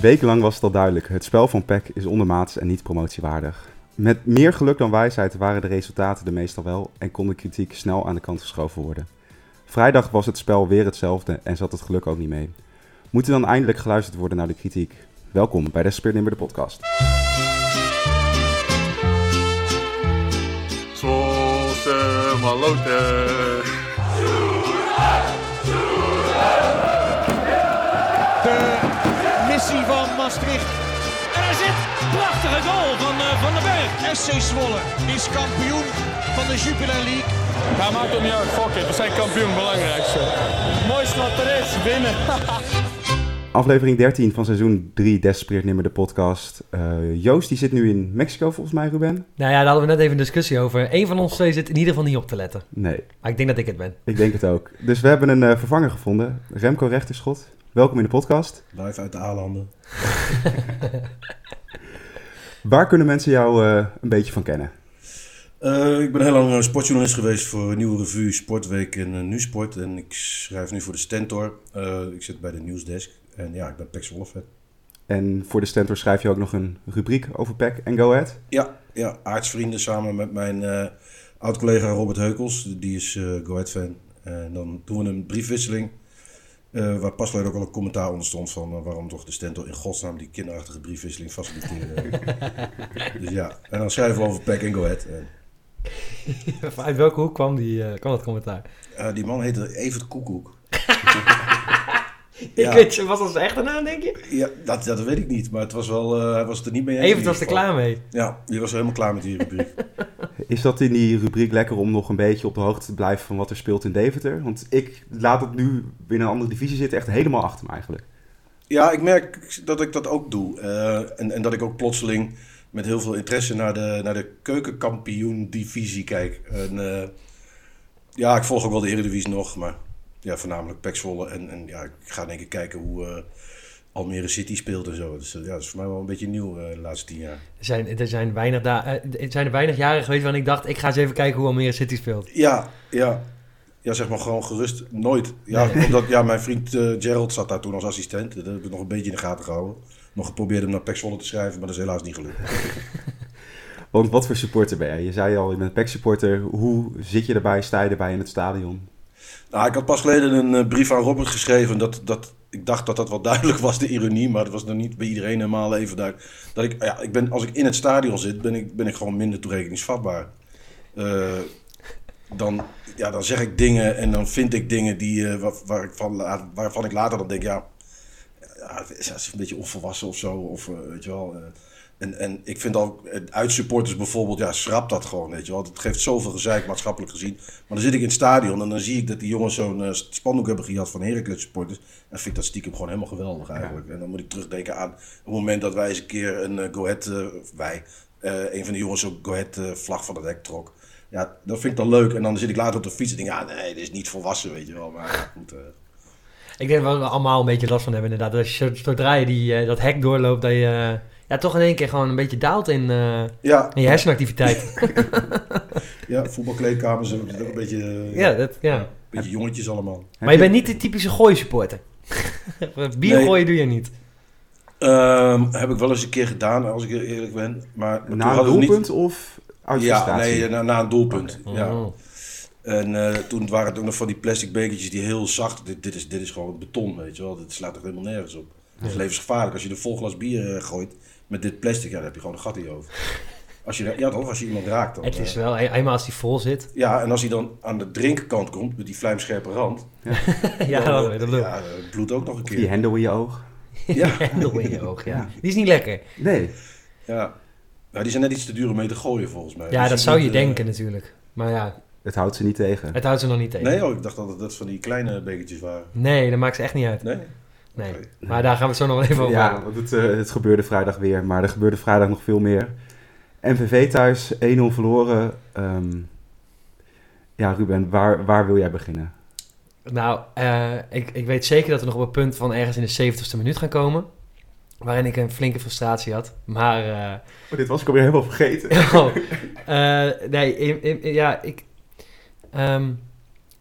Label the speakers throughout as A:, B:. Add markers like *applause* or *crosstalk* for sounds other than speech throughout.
A: Wekenlang was het al duidelijk, het spel van PEC is ondermaats en niet promotiewaardig. Met meer geluk dan wijsheid waren de resultaten er meestal wel en kon de kritiek snel aan de kant geschoven worden. Vrijdag was het spel weer hetzelfde en zat het geluk ook niet mee. Moet er dan eindelijk geluisterd worden naar de kritiek? Welkom bij Desperately de podcast.
B: Zosse maloten.
C: De missie van Maastricht.
D: En er zit een prachtige goal van eh, Van den Berg.
C: FC Zwolle is kampioen van de Jupiler League.
B: Ja, maakt toch niet uit. Fuck it. We zijn kampioen. Belangrijkste. Mooiste wat er is. Winnen. *laughs*
A: Aflevering 13 van seizoen 3 Desperate Nimmer de podcast. Eh, Joost die zit nu in Mexico volgens mij, Ruben?
E: Nou ja, daar hadden we net even een discussie over. Eén van ons twee zit in ieder geval niet op te letten.
A: Nee,
E: Maar ik denk dat ik het ben.
A: ik denk het ook. Dus we hebben een eh, vervanger gevonden. Remco Rechterschot, welkom in de podcast.
F: Live uit de Aalanden. *laughs*
A: Waar kunnen mensen jou eh, een beetje van kennen?
F: Eh, ik ben heel lang eh, sportjournalist geweest voor Nieuwe Revue, Sportweek en uh, Nu-Sport. En ik schrijf nu voor de Stentor. Eh, ik zit bij de nieuwsdesk. En ja, ik ben Pex Wolfet.
A: En voor de Stentor schrijf je ook nog een rubriek over PEC en Go Ahead.
F: Ja, ja, aardsvrienden samen met mijn eh, oud-collega Robert Heukels. Die is eh Go Ahead fan. En dan doen we een briefwisseling. Eh, waar pas ook al een commentaar onder stond van eh, waarom toch de Stentor in godsnaam die kinderachtige briefwisseling faciliteren. *laughs* dus ja, en dan schrijven we over PEC en Go Ahead. *laughs* En,
E: Uit welke hoek kwam, die, eh, kwam dat commentaar?
F: eh, die man heette Evert Koekoek. *laughs*
E: Ik
F: Ja.
E: weet je, was dat zijn echte naam, denk je?
F: Ja, dat, dat weet ik niet, maar het was wel, eh, hij was er niet mee eens.
E: Even was er klaar mee.
F: Ja, die was helemaal klaar met die rubriek. *laughs*
A: Is dat in die rubriek lekker om nog een beetje op de hoogte te blijven van wat er speelt in Deventer? Want ik laat het nu binnen een andere divisie zitten echt helemaal achter me eigenlijk.
F: ja, ik merk dat ik dat ook doe. Eh, en, en dat ik ook plotseling met heel veel interesse naar de, naar de keukenkampioen-divisie kijk. En, eh, ja, ik volg ook wel de Eredivisie nog, maar ja, voornamelijk Pek Zwolle. En, en ja, ik ga denk ik kijken hoe eh, Almere City speelt en zo. Dus eh, ja, dat is voor mij wel een beetje nieuw eh, de laatste tien jaar.
E: Er zijn, er, zijn weinig da- eh, er zijn er weinig jaren geweest waarin ik dacht, ik ga eens even kijken hoe Almere City speelt.
F: Ja, ja. Ja, zeg maar gewoon gerust. Nooit. Ja,
E: Nee.
F: omdat ja, mijn vriend Gerald zat daar toen als assistent. Dat heb ik nog een beetje in de gaten gehouden. Nog geprobeerd hem naar Pek Zwolle te schrijven, maar dat is helaas niet gelukt. *laughs*
A: Want wat voor supporter ben jij? Je zei al, je bent PEC supporter. Hoe zit je erbij? Sta je erbij in het stadion?
F: Nou, ik had pas geleden een eh, brief aan Robert geschreven. Dat, dat, ik dacht dat dat wel duidelijk was, de ironie. Maar dat was nog niet bij iedereen helemaal even duidelijk. Dat ik, ja, ik ben, als ik in het stadion zit, ben ik, ben ik gewoon minder toerekeningsvatbaar. Eh, dan, ja, dan zeg ik dingen en dan vind ik dingen die, eh, waar, ik van, waarvan ik later dan denk, ja, ja het is, een beetje onvolwassen of zo. Of, weet je wel. En, en ik vind ook, eh, uitsupporters bijvoorbeeld, ja, schrap dat gewoon, weet je wel. Het geeft zoveel gezeik maatschappelijk gezien. Maar dan zit ik in het stadion en dan zie ik dat die jongens zo'n eh, spandoek hebben gehad van Heracles supporters. En vind ik dat stiekem gewoon helemaal geweldig eigenlijk. En dan moet ik terugdenken aan het moment dat wij eens een keer een uh, Go Ahead, wij, een van de jongens zo'n Go Ahead vlag van het hek trok. Ja, dat vind ik dan leuk. En dan zit ik later op de fiets en denk, ja, nee, dit is niet volwassen, weet je wel. Maar ja, goed.
E: Ik denk dat we allemaal een beetje last van hebben inderdaad. Als je, zodra je die, dat hek doorloopt, dat je ja, toch in één keer gewoon een beetje daalt in, eh,
F: ja,
E: in je hersenactiviteit. *laughs*
F: ja, voetbalkleedkamers ook een beetje, eh,
E: ja, dat, ja.
F: een beetje jongetjes allemaal.
E: Maar je bent niet de typische gooi-supporter. *laughs* Bier
F: Nee.
E: gooien doe je niet.
F: Ehm, heb ik wel eens een keer gedaan, als ik eerlijk ben. Maar
A: Na een
F: we niet-
A: doelpunt of
F: Ja, nee, na, na een doelpunt. Ja.
E: Oh.
F: En eh, toen waren het ook nog van die plastic bekertjes die heel zacht... Dit, dit, is, dit is gewoon beton, weet je wel. Dit slaat toch helemaal nergens op. Het is levensgevaarlijk. Als je een vol glas bier gooit met dit plastic, ja, dan heb je gewoon een gat in je hoofd. Als je, ja, toch? Als je iemand raakt dan...
E: Het is
F: eh,
E: wel, eenmaal als die vol zit.
F: ja, en als hij dan aan de drinkkant komt met die vlijmscherpe rand...
E: ja, *laughs*
F: dan,
E: dat,
F: eh,
E: ik. dat
F: ja, het bloedt ook nog een
A: Die
F: keer.
A: hendel in je oog?
F: Ja, *laughs*
E: Hendel in je oog, ja. Die is niet lekker.
A: Nee.
F: ja. ja, die zijn net iets te duur om mee te gooien volgens mij.
E: Ja,
F: Dus
E: dat zou je
F: eh,
E: denken natuurlijk. Maar ja,
A: Het houdt ze niet tegen.
E: het houdt ze nog niet tegen.
F: Nee, oh, ik dacht dat het dat van die kleine bekertjes waren.
E: Nee, dat maakt ze echt niet uit.
F: Nee?
E: Nee. Maar daar gaan we het zo nog wel even over
A: Ja, want het, eh, het gebeurde vrijdag weer, maar er gebeurde vrijdag nog veel meer. MVV thuis, 1-0 verloren. Ehm, ja, Ruben, waar, waar wil jij beginnen?
E: Nou, eh, ik, ik weet zeker dat we nog op het punt van ergens in de 70ste minuut gaan komen. Waarin ik een flinke frustratie had. Maar eh,
A: Oh, dit was ik alweer helemaal vergeten. *laughs*
E: Oh, nee, in- in- in- ja, ik... ehm,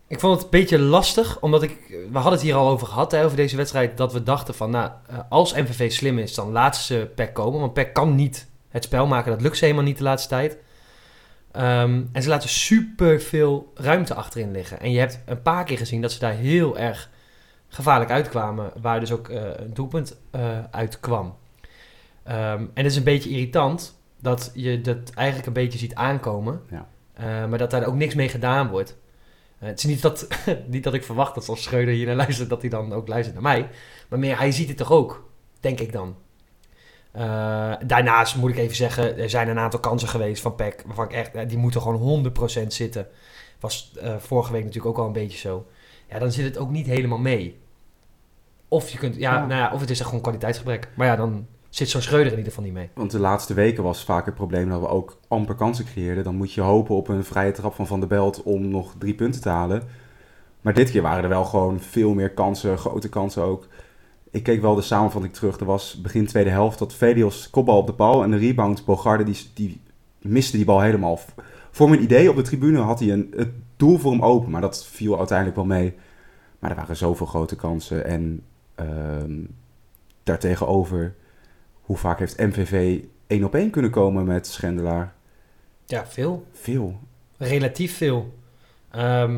E: Ik vond het een beetje lastig, omdat ik... We hadden het hier al over gehad, hè, over deze wedstrijd. Dat we dachten van, nou, eh, als MVV slim is, dan laten ze PEC komen. Want PEC kan niet het spel maken. Dat lukt ze helemaal niet de laatste tijd. Ehm, en ze laten super veel ruimte achterin liggen. En je hebt een paar keer gezien dat ze daar heel erg gevaarlijk uitkwamen. Waar dus ook eh, een doelpunt eh uitkwam. Ehm, en het is een beetje irritant dat je dat eigenlijk een beetje ziet aankomen.
A: Ja.
E: Maar dat daar ook niks mee gedaan wordt. Eh, het is niet dat, *laughs* niet dat ik verwacht dat als Schreuder hier naar luistert, dat hij dan ook luistert naar mij. Maar meer, hij ziet het toch ook, denk ik dan. Eh, daarnaast moet ik even zeggen, er zijn een aantal kansen geweest van PEC, waarvan ik echt, eh, die moeten gewoon 100% zitten. Was vorige week natuurlijk ook al een beetje zo. Ja, dan zit het ook niet helemaal mee. Of je kunt, ja,
A: Ja.
E: Nou ja, of het is echt gewoon kwaliteitsgebrek. Maar ja, dan zit zo'n Schreuder in ieder geval niet mee.
A: Want de laatste weken was vaak het probleem dat we ook amper kansen creëerden. Dan moet je hopen op een vrije trap van Van der Belt om nog drie punten te halen. Maar dit keer waren er wel gewoon veel meer kansen, grote kansen ook. Ik keek wel de samenvatting terug. Er was begin tweede helft dat Velios kopbal op de paal en de rebound. Bogarde die, die miste die bal helemaal. Voor mijn idee op de tribune had hij een, het doel voor hem open. Maar dat viel uiteindelijk wel mee. Maar er waren zoveel grote kansen. En ehm daartegenover, hoe vaak heeft MVV één op één kunnen komen met Schendelaar?
E: Ja, veel.
A: Veel.
E: Relatief veel. Ehm,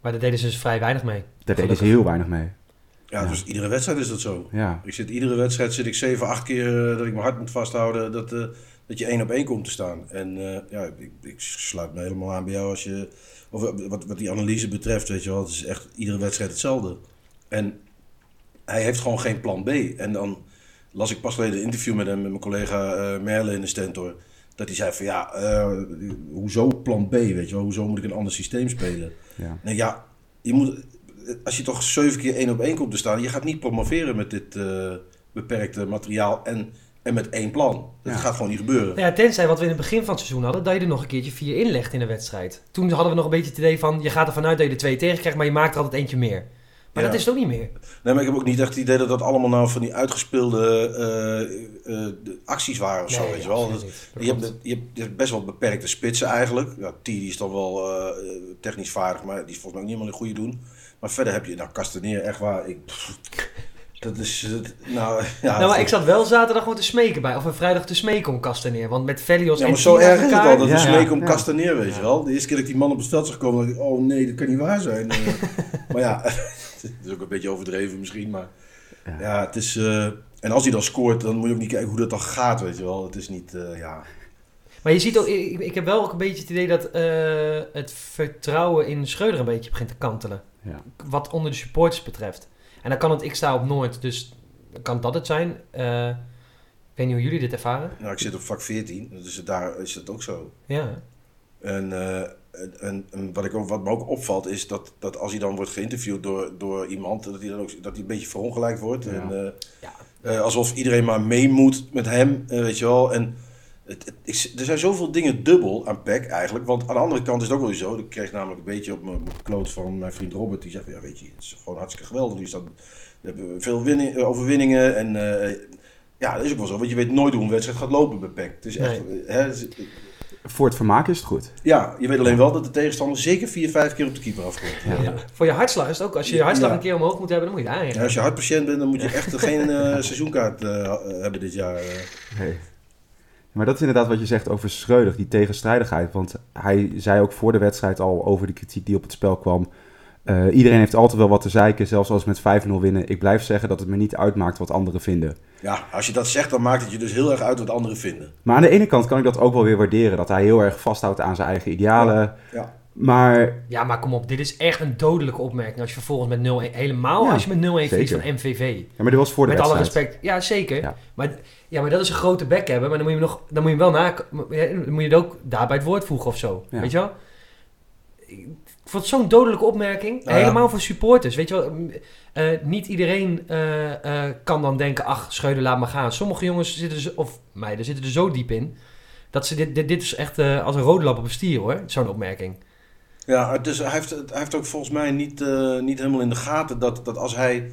E: maar daar deden ze dus vrij weinig mee.
A: Daar deden ze heel weinig mee.
F: Ja,
A: Ja.
F: dus iedere wedstrijd is dat zo.
A: Ja,
F: Ik zit, iedere wedstrijd zit ik 7, 8 keer eh, dat ik mijn hart moet vasthouden dat, eh, dat je één op één komt te staan. En eh, ja, ik, ik sluit me helemaal aan bij jou als je. Of wat, wat die analyse betreft, weet je wel, het is echt iedere wedstrijd hetzelfde. En hij heeft gewoon geen plan B. En dan las ik pas geleden een interview met hem, met mijn collega eh Merle in de Stentor. Dat hij zei van ja, eh, hoezo plan B, weet je wel, hoezo moet ik een ander systeem spelen?
A: ja.
F: Nee, ja, je moet, als je toch zeven keer één op één komt te staan, je gaat niet promoveren met dit eh, beperkte materiaal en, en met één plan. Dat
A: Ja.
F: gaat gewoon niet gebeuren.
E: Nou ja, tenzij wat we in het begin van het seizoen hadden, dat je er nog een keertje vier inlegt in de wedstrijd. Toen hadden we nog een beetje het idee van, je gaat ervan uit dat je er twee tegen krijgt, maar je maakt er altijd eentje meer. Maar
F: Ja.
E: dat is het ook niet meer.
F: Nee, maar ik heb ook niet echt het idee dat dat allemaal nou van die uitgespeelde eh, eh, acties waren of zo, weet je wel. Dat- je, hebt, je, hebt, best wel beperkte spitsen eigenlijk. Ja, T die is dan wel eh, technisch vaardig, maar die is volgens mij ook niet helemaal een goede doen. Maar verder heb je, nou, Castaneer, echt waar. Ik, pff, *laughs* dat is, nou, *laughs* ja.
E: nou, maar ik zat wel zaterdag gewoon te smeken bij, of een vrijdag te smeken om Castaneer. Want met Velios
F: Ja,
E: en
F: maar zo erg is het al. Dat
A: Ja.
F: is smeken om
A: Ja.
F: Castaneer, weet je wel. De eerste keer dat ik die man op het veld zag komen, dacht ik, oh nee, dat kan niet waar zijn. *laughs* Maar ja, *laughs* het is ook een beetje overdreven misschien, maar
A: Ja.
F: ja, het is... eh, en als hij dan scoort, dan moet je ook niet kijken hoe dat dan gaat, weet je wel. Het is niet, eh, ja...
E: Maar je ziet ook, ik, ik heb wel ook een beetje het idee dat eh, het vertrouwen in Schreuder een beetje begint te kantelen.
A: Ja.
E: Wat onder de supporters betreft. En dan kan het, ik sta op Noord, dus kan dat het zijn. Eh, ik weet niet hoe jullie dit ervaren.
F: Nou, ik zit op vak 14, dus daar is het ook zo.
E: Ja.
F: En, eh, en, en wat, ik ook, wat me ook opvalt is dat, dat als hij dan wordt geïnterviewd door, door iemand, dat hij dan ook dat hij een beetje verongelijkt wordt.
A: Ja.
F: En, eh,
E: Ja.
F: eh, alsof iedereen maar mee moet met hem, eh, weet je wel. En het, het- ik, er zijn zoveel dingen dubbel aan PEC eigenlijk. Want aan de andere kant is het ook wel zo. Ik kreeg namelijk een beetje op mijn kloot van mijn vriend Robert. Die zegt, ja weet je, het is gewoon hartstikke geweldig. Die staat, we hebben veel winning, overwinningen en... ja, dat is ook wel zo, want je weet nooit hoe een wedstrijd gaat lopen bij PEC. Het is echt, hè,
A: Voor het vermaak is het goed.
F: ja, je weet alleen wel dat de tegenstander zeker vier, vijf keer op de keeper afkomt.
A: Ja.
E: Ja. Voor je hartslag is het ook. Als je je hartslag
F: Ja.
E: een keer omhoog moet hebben, dan moet je aanrekenen.
F: als je hartpatiënt bent, dan moet je echt geen eh, seizoenkaart eh, hebben dit jaar. eh.
A: Nee. Maar dat is inderdaad wat je zegt over Schreuder, die tegenstrijdigheid. Want hij zei ook voor de wedstrijd al over de kritiek die op het spel kwam. Eh, iedereen heeft altijd wel wat te zeiken, zelfs als we met 5-0 winnen. Ik blijf zeggen dat het me niet uitmaakt wat anderen vinden.
F: Ja, als je dat zegt, dan maakt het je dus heel erg uit wat anderen vinden.
A: Maar aan de ene kant kan ik dat ook wel weer waarderen. Dat hij heel erg vasthoudt aan zijn eigen idealen.
F: Ja.
A: Maar
E: Ja, maar kom op. Dit is echt een dodelijke opmerking. Als je vervolgens met 0-1... Helemaal
A: Ja,
E: als je met 0-1 verliest van MVV.
A: Ja, maar dit was voor de
E: Met alle respect. Ja, zeker.
A: Ja.
E: Maar, ja, maar dat is een grote bek hebben. Maar dan moet je nog, dan moet je wel na... Dan moet je het ook daar bij het woord voegen of zo.
A: Ja.
E: Weet je wel? Ik vond het zo'n dodelijke opmerking.
F: Nou ja.
E: Helemaal voor supporters. Weet je wel? Mm, eh, niet iedereen eh, eh, kan dan denken... Ach, Schreuder, laat maar gaan. Sommige jongens zitten... Zo, of meiden zitten er zo diep in... Dat ze dit, dit, dit is echt eh, als een rode lap op een stier hoor. Zo'n opmerking.
F: Ja, dus hij heeft, hij heeft ook volgens mij niet, eh, niet helemaal in de gaten dat, dat als hij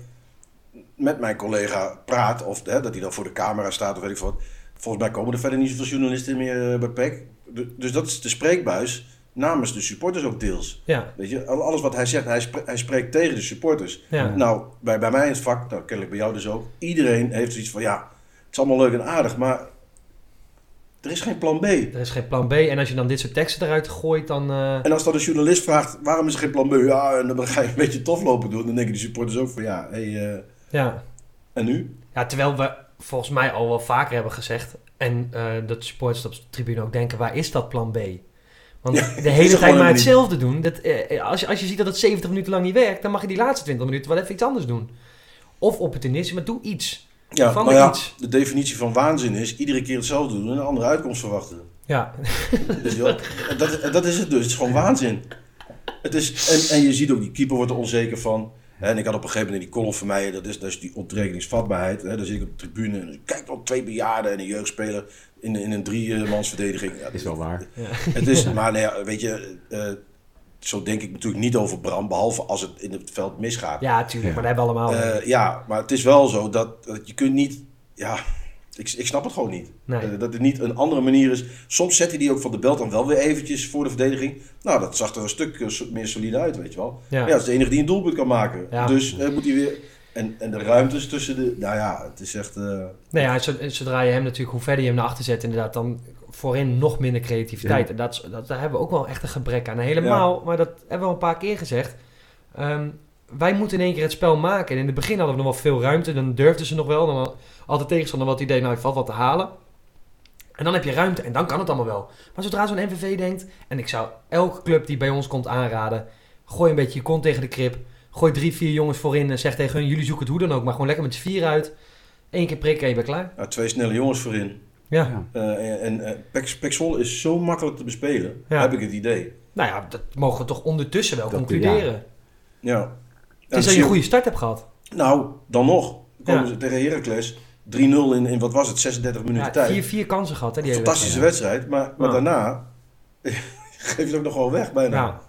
F: met mijn collega praat, of hè, dat hij dan voor de camera staat of weet ik wat. Volgens mij komen er verder niet zoveel journalisten meer eh, bij PEC. Du- Dus dat is de spreekbuis. Namens de supporters ook deels.
E: Ja,
F: Weet je, al- alles wat hij zegt, hij, spre- hij spreekt tegen de supporters.
E: ja.
F: Nou, bij, bij mij in het vak, nou kennelijk bij jou dus ook, iedereen heeft zoiets van, ja, het is allemaal leuk en aardig, maar er is geen plan B.
E: Er is geen plan B. En als je dan dit soort teksten eruit gooit, dan... eh,
F: En als dan een journalist vraagt, waarom is er geen plan B? Ja, en dan ga je een beetje tof lopen doen. Dan denken die supporters ook van, ja, hé, hey, eh,
E: ja.
F: en nu?
E: ja, terwijl we volgens mij al wel vaker hebben gezegd... en eh, dat de supporters op de tribune ook denken... waar is dat plan B? Want
F: Ja,
E: de hele tijd maar hetzelfde doen. Dat, eh, als, je, als je ziet dat het 70 minuten lang niet werkt... dan mag je die laatste 20 minuten wel even iets anders doen. Of opportunisme, maar doe iets.
F: Ja,
E: Van
F: ja,
E: iets.
F: de definitie van waanzin is iedere keer hetzelfde doen en een andere uitkomst verwachten.
E: Ja? *laughs*
F: En dat, dat is het dus. Het is gewoon waanzin. Het is, en, en je ziet ook, die keeper wordt er onzeker van. En ik had op een gegeven moment in die column van mij, dat is, dat is die ontrekeningsvatbaarheid. Hè, dan zit ik op de tribune en kijk wel twee bejaarden en een jeugdspeler in, in een driemansverdediging. Ja,
A: Is wel waar.
F: Het is, *laughs* maar nou ja, weet je, eh, zo denk ik natuurlijk niet over Bram, behalve als het in het veld misgaat.
E: ja tuurlijk. Maar dat hebben we allemaal.
F: Eh, ja, maar het is wel zo dat, dat je kunt niet, ja, ik, ik snap het gewoon niet.
E: Nee.
F: Eh, dat het niet een andere manier is. Soms zet hij die ook van de belt dan wel weer eventjes voor de verdediging. Nou, dat zag er een stuk meer solide uit, weet je wel.
E: Ja.
F: Ja, dat is de enige die een doelpunt kan maken.
E: Ja.
F: Dus eh, moet hij weer... En, en de ruimtes tussen de... Nou ja, het is echt... eh,
E: Nou ja, zo- zodra je hem natuurlijk, hoe verder je hem naar achter zet, inderdaad, dan voorin nog minder creativiteit. En dat, daar hebben we ook wel echt een gebrek aan. Helemaal, maar dat hebben we al een paar keer gezegd. Ehm, wij moeten in één keer het spel maken. En in het begin hadden we nog wel veel ruimte. Dan durfden ze nog wel. Dan had altijd tegenstander wat idee, nou, ik valt wat te halen. En dan heb je ruimte en dan kan het allemaal wel. Maar zodra zo'n MVV denkt, en ik zou elke club die bij ons komt aanraden, gooi een beetje je kont tegen de krip. Gooi drie, vier jongens voorin en zeg tegen hun, jullie zoeken het hoe dan ook, maar gewoon lekker met z'n vier uit. Eén keer prikken en je bent klaar.
F: nou, twee snelle jongens voorin.
E: Ja.
F: Eh, en eh, Zwolle is zo makkelijk te bespelen,
E: Ja.
F: heb ik het idee.
E: Nou ja, dat mogen we toch ondertussen wel
A: Dat-
E: concluderen.
F: Ja.
E: Het is dat je een goede start hebt gehad.
F: Nou, dan nog. Komen
E: Ja.
F: ze tegen Heracles. 3-0 in, in, wat was het, 36 minuten
E: Ja,
F: tijd.
E: vier, vier kansen gehad, hè? Die
F: Fantastische wedstrijd, maar, maar
E: Ja.
F: daarna *laughs* geef je het ook nog wel weg bijna.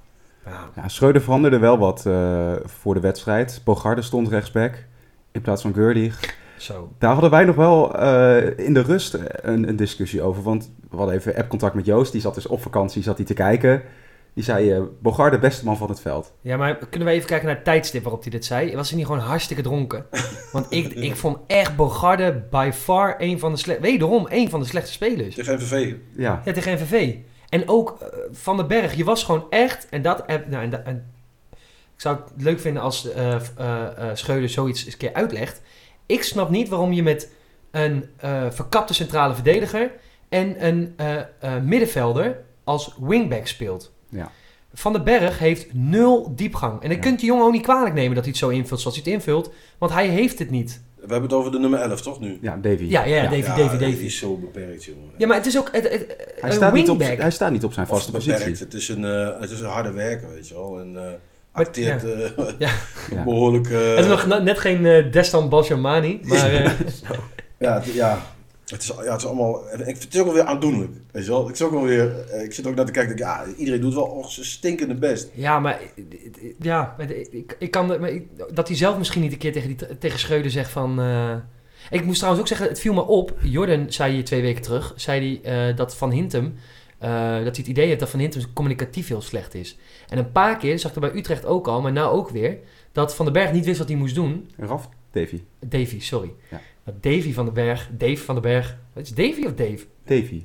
E: Ja.
A: Schreuder veranderde wel wat eh, voor de wedstrijd. Bogarde stond rechtsback in plaats van Gurdig.
E: Zo.
A: Daar hadden wij nog wel eh, in de rust een, een discussie over. Want we hadden even appcontact met Joost. Die zat dus op vakantie, zat hij te kijken. Die zei, eh Bogarde, beste man van het veld.
E: Ja, maar kunnen we even kijken naar het tijdstip waarop hij dit zei? Was hij niet gewoon hartstikke dronken? Want ik, *laughs* ik vond echt Bogarde by far een van de slechte... Wederom, een van de slechte spelers.
F: Tegen MVV.
A: Ja,
E: Ja, tegen NVV. En ook eh, Van den Berg. Je was gewoon echt... En dat... Nou, en, ik zou het leuk vinden als Schreuder zoiets eens een keer uitlegt. Ik snap niet waarom je met een verkapte centrale verdediger... en een middenvelder als wingback speelt.
A: Ja.
E: Van den Berg heeft nul diepgang. En dan
A: Ja.
E: kunt die jongen ook niet kwalijk nemen dat hij het zo invult zoals hij het invult. Want hij heeft het niet.
F: We hebben het over de nummer 11, toch nu?
A: ja Davy.
E: Ja, ja, Davy,
F: Ja,
E: Davy,
F: die
E: Davy.
F: is zo beperkt, jongen.
E: Ja, maar het is ook het, het,
A: Hij,
E: een
A: staat niet op, hij staat niet op zijn vaste
F: beperkt.
A: positie.
F: Het is een, eh, het is een harde werker, weet je wel. En eh acteert eh, *laughs*
E: Ja.
A: Ja.
F: behoorlijk... eh,
E: Het is nog net geen Destan Baljamani, maar *laughs* eh,
F: ja, ja, het is, ja, het is allemaal... Ik vind het ook wel weer aandoenlijk, weet je wel. Ik zit ook wel weer... eh, Ik zit ook naar te kijken, denk, ja, iedereen doet wel oh, zijn stinkende best.
E: ja, maar ja, ik, ik kan maar ik- dat hij zelf misschien niet een keer tegen, die, tegen Schreuder zegt van. eh, ik moest trouwens ook zeggen, het viel me op. Jordan zei hier twee weken terug, zei hij eh, dat Van Hintem, eh, dat hij het idee heeft dat Van Hintem communicatief heel slecht is. En een paar keer zag ik er bij Utrecht ook al, maar nou ook weer, dat Van den Berg niet wist wat hij moest doen.
A: Raf, Davy.
E: Davy, sorry.
A: Ja.
E: Dat Davy van den Berg, Dave van den Berg. Wat is Davy of Dave?
A: Davy.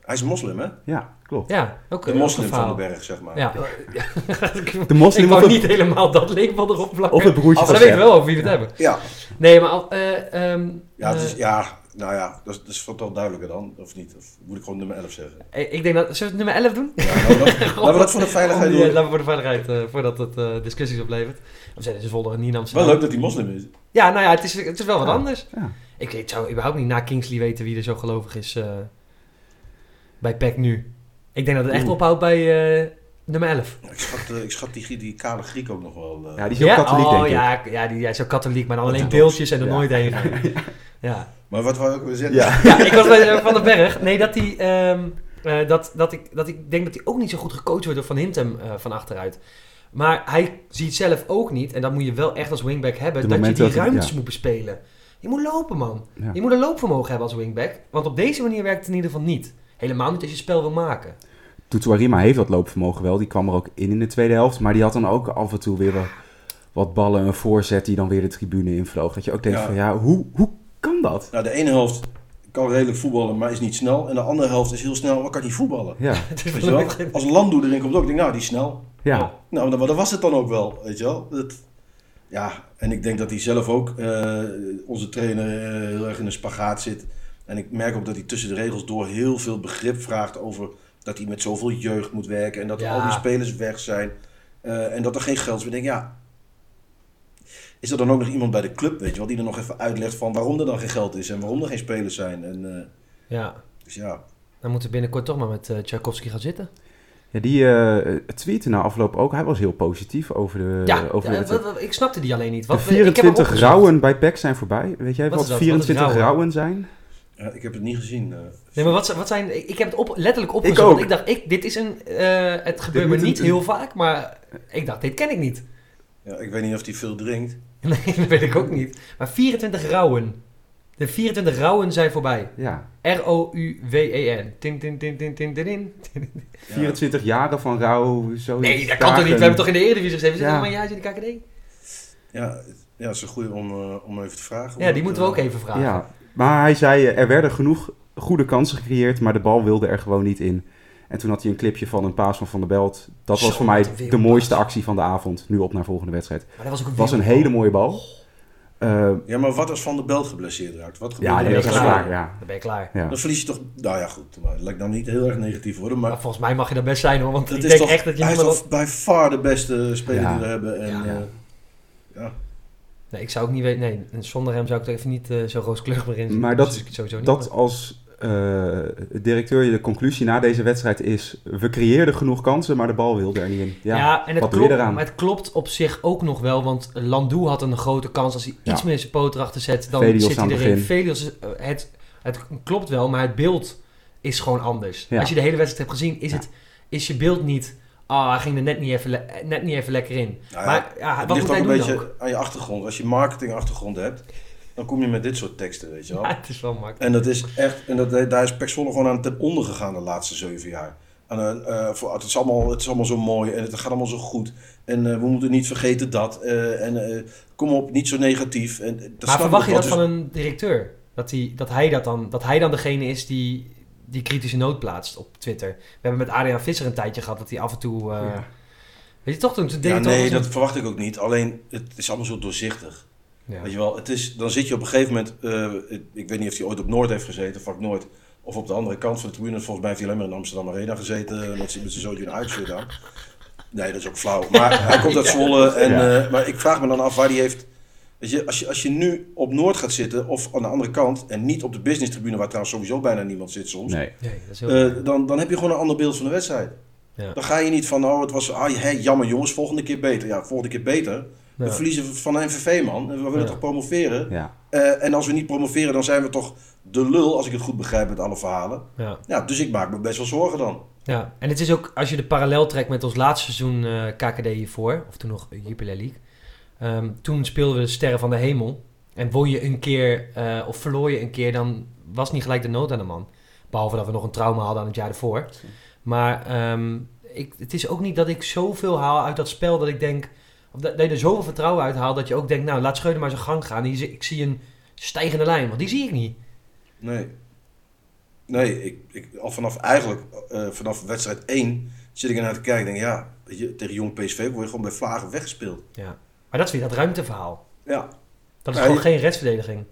F: Hij is moslim, hè?
A: Ja, klopt.
E: Ja, ook
F: De moslim van de
E: verhaal.
F: berg, zeg maar.
E: Ja. *laughs*
A: De moslim
E: ik wou
A: het,
E: niet helemaal dat label erop plakken.
A: of het broertje van
E: dan weten we
A: Seb.
E: wel over wie we het hebben.
F: Ja,
E: Nee, maar... eh, ehm,
F: ja, het is,
E: eh,
F: ja nou ja, dat is, dat is wel duidelijker dan, of niet? Of moet ik gewoon nummer 11 zeggen?
E: eh, ik denk dat... Zullen we het nummer 11 doen?
F: Ja, laten, we dat, *laughs* laten we dat voor de veiligheid
E: Ja,
F: doen.
E: laten we voor de veiligheid, eh, voordat het eh, discussies oplevert. We zijn dus Zwolle niet in Amsterdam.
F: Wel leuk dat hij moslim is.
E: Ja, nou ja, het is, het is wel wat
A: Ja.
E: anders.
A: Ja.
E: Ik, ik zou überhaupt niet na Kingsley weten wie er zo gelovig is eh, bij PEC nu. Ik denk dat het echt
F: Oeh.
E: ophoudt bij eh, nummer 11.
F: Ik schat, eh, ik schat die, die kale Griek ook nog wel. eh.
A: Ja, die is heel katholiek,
E: oh,
A: denk ik.
E: ja, ja, die, ja, is ook katholiek, maar dan alleen beeldjes en er
A: Ja.
E: nooit heen gaan. *laughs* Ja.
F: Maar wat wou ik weer zeggen?
A: Ja.
E: ja, ik was bij eh, Van den Berg. Nee, dat hij... ehm, eh, dat, dat, ik, dat ik denk dat hij ook niet zo goed gecoacht wordt door Van Hintem eh, van achteruit. Maar hij ziet zelf ook niet, en dat moet je wel echt als wingback hebben,
A: De
E: dat je die
A: dat
E: ruimtes
A: ja.
E: moet bespelen. Je moet lopen, man.
A: Ja.
E: Je moet een loopvermogen hebben als wingback. Want op deze manier werkt het in ieder geval niet. Helemaal niet als je spel wil maken.
A: Tutuarima heeft dat loopvermogen wel. Die kwam er ook in in de tweede helft. Maar die had dan ook af en toe weer wat, wat ballen, een voorzet die dan weer de tribune invloog. Dat je ook denkt
F: Ja.
A: van ja, hoe, hoe kan dat?
F: Nou, de ene helft kan redelijk voetballen, maar is niet snel. En de andere helft is heel snel, maar kan niet voetballen.
A: Ja, *laughs*
E: Het is
F: Weet je
E: wel-?
F: Als Landoe erin komt ook, denk ik, nou, die is snel.
A: ja.
F: Nou, dan- maar dat was het dan ook wel, weet je wel. Dat, ja, en ik denk dat hij zelf ook, eh, onze trainer, eh, heel erg in een spagaat zit. En ik merk ook dat hij tussen de regels door heel veel begrip vraagt over dat hij met zoveel jeugd moet werken. En dat
E: Ja.
F: al die spelers weg zijn. Eh, en dat er geen geld is. Ik denk, ja, is er dan ook nog iemand bij de club, weet je wel, die er nog even uitlegt van waarom er dan geen geld is en waarom er geen spelers zijn. En, eh,
E: Ja,
F: dus ja,
E: dan moeten we binnenkort toch maar met eh Tchaikovsky gaan zitten.
A: Ja, die eh tweette na afloop ook. Hij was heel positief over de,
E: ja,
A: over de
E: ik snapte die alleen niet.
A: De
E: Wat, ik heb hem
A: 24
E: opgezocht.
A: rouwen bij PEC zijn voorbij. Weet jij
E: Wat
A: wat,
E: is dat?
A: 24
E: Wat rouwen?
A: rouwen zijn?
F: ja, ik heb het niet gezien.
E: Nee, maar wat, wat zijn... Ik ik heb het op, letterlijk opgezocht.
A: ook.
E: want Ik dacht, ik, dit is een... eh, het gebeurt me niet
A: een-
E: heel vaak, maar ik dacht, dit ken ik niet.
F: ja, ik weet niet of hij veel drinkt. *laughs*
E: Nee, dat weet ik ook niet. Maar 24 rouwen. De 24 rouwen zijn voorbij.
A: Ja.
E: R-O-U-W-E-N. Tin, tin, tin, tin, tin, tin, tin.
A: 24 jaren van rouw. Zo
E: Nee, dat kan toch niet? We hebben toch in de Eredivisie gezeten? We
A: Ja.
E: zitten maar een jaartje in de KKD.
F: Ja, ja, dat is een goede om, eh, om even te vragen.
E: Ja, die moeten we ook even vragen.
A: Ja, maar hij zei eh, er werden genoeg goede kansen gecreëerd, maar de bal wilde er gewoon niet in. En toen had hij een clipje van een paas van Van der Belt. Dat
E: Zo,
A: was voor mij de mooiste actie van de avond. Nu op naar volgende wedstrijd.
E: Maar dat was ook een
A: was hele mooie bal. Eh,
F: Ja, maar wat als Van der Belt geblesseerd raakt? Wat gebeurt
A: ja,
F: er dan?
A: dat is
E: klaar.
A: Ja.
E: Dan ben je klaar.
A: Ja.
F: Dan verlies je toch... Nou ja, goed. Maar het lijkt nou niet heel erg negatief worden. Maar
E: Maar volgens mij mag je dat best zijn hoor. Want
F: het
E: ik
F: is
E: denk
F: toch,
E: echt dat je
F: hij is bij far de beste speler
A: Ja.
F: die we hebben. En,
E: Ja.
F: ja. ja.
E: Nee, ik zou ook niet weten... Nee, en zonder hem zou ik er even niet eh, zo rooskleurig meer in.
A: Maar
E: Dus
A: dat-
E: ik sowieso niet.
A: Dat als eh, directeur de conclusie na deze wedstrijd is... We creëerden genoeg kansen, maar de bal wilde er niet in. Ja,
E: Ja, en het klopt,
A: eraan?
E: maar het klopt op zich ook nog wel, want Landou had een grote kans als hij
A: Ja.
E: iets meer zijn poot erachter zet, dan
A: Velios
E: zit
A: aan
E: hij
A: het
E: erin. Velios, eh, het, het klopt wel, maar het beeld is gewoon anders.
A: Ja.
E: Als je de hele wedstrijd hebt gezien, is,
A: Ja.
E: het, is je beeld niet, ah, hij ging er net niet even, le- net niet even lekker in.
F: Nou ja,
E: maar ja,
F: het
E: wat
F: ligt
E: moet
F: ook
E: hij
F: een
E: doen
F: beetje
E: ook?
F: aan je achtergrond. Als je marketingachtergrond hebt, dan kom je met dit soort teksten, weet je wel. *laughs*
E: Ja, het is wel makkelijk.
F: En dat is echt, en dat, daar is Pek Zwolle gewoon aan ten onder gegaan de laatste zeven jaar. En, eh, eh, voor, het, is allemaal, het is allemaal zo mooi en het gaat allemaal zo goed. En eh, we moeten niet vergeten dat. eh, en eh, kom op, niet zo negatief. En, dat
E: maar verwacht je dat
F: Dus-
E: van een directeur? Dat hij, dat, hij dat, dan, dat hij dan degene is die die kritische noot plaatst op Twitter. We hebben met Adriaan Visser een tijdje gehad dat hij af en toe... eh,
A: Ja.
E: Weet je toch, toen ze
F: Ja, nee, dat verwacht ik ook niet. Alleen, het is allemaal zo doorzichtig.
E: Ja.
F: Weet je wel, het is, dan zit je op een gegeven moment... eh, ik weet niet of hij ooit op Noord heeft gezeten, vak Noord. Of op de andere kant van de tribune. Volgens mij heeft hij alleen maar in Amsterdam Arena gezeten. Met zijn zoontje een uitshirt aan. Nee, dat is ook flauw. Maar *laughs* hij komt uit Zwolle. En,
A: Ja.
F: eh, maar ik vraag me dan af waar hij heeft... Weet je, als je, als je nu op Noord gaat zitten of aan de andere kant... en niet op de business tribune, waar trouwens sowieso bijna niemand zit soms...
A: Nee.
E: Nee, dat is heel
F: eh, dan, dan heb je gewoon een ander beeld van de wedstrijd.
E: Ja.
F: Dan ga je niet van, oh, het was, ah, hé, jammer jongens, volgende keer beter. Ja, volgende keer beter. We verliezen van MVV, man. En We willen toch promoveren?
A: Ja.
F: Eh, en als we niet promoveren, dan zijn we toch de lul, als ik het goed begrijp met alle verhalen.
E: Ja.
F: Ja, dus ik maak me best wel zorgen dan.
E: ja, en het is ook, als je de parallel trekt met ons laatste seizoen eh, KKD hiervoor, of toen nog Jupiler League. ehm, toen speelden we de Sterren van de Hemel. En won je een keer, eh, of verloor je een keer, dan was niet gelijk de nood aan de man. Behalve dat we nog een trauma hadden aan het jaar ervoor. Maar ehm, ik, het is ook niet dat ik zoveel haal uit dat spel dat ik denk... Of dat, je er zoveel vertrouwen uit haalt dat je ook denkt... Nou, laat Schreuder maar zijn gang gaan. Die Ik zie een stijgende lijn, want die zie ik niet.
F: Nee. Nee, ik, ik, al vanaf eigenlijk, eh, vanaf wedstrijd 1 zit ik ernaar te kijken. en denk, ja, weet je, tegen jong PSV word je gewoon bij Vlagen weggespeeld.
E: Ja. Maar dat is weer dat ruimteverhaal.
F: Ja,
E: Dat is
F: Ja,
E: gewoon
F: je-
E: geen restverdediging.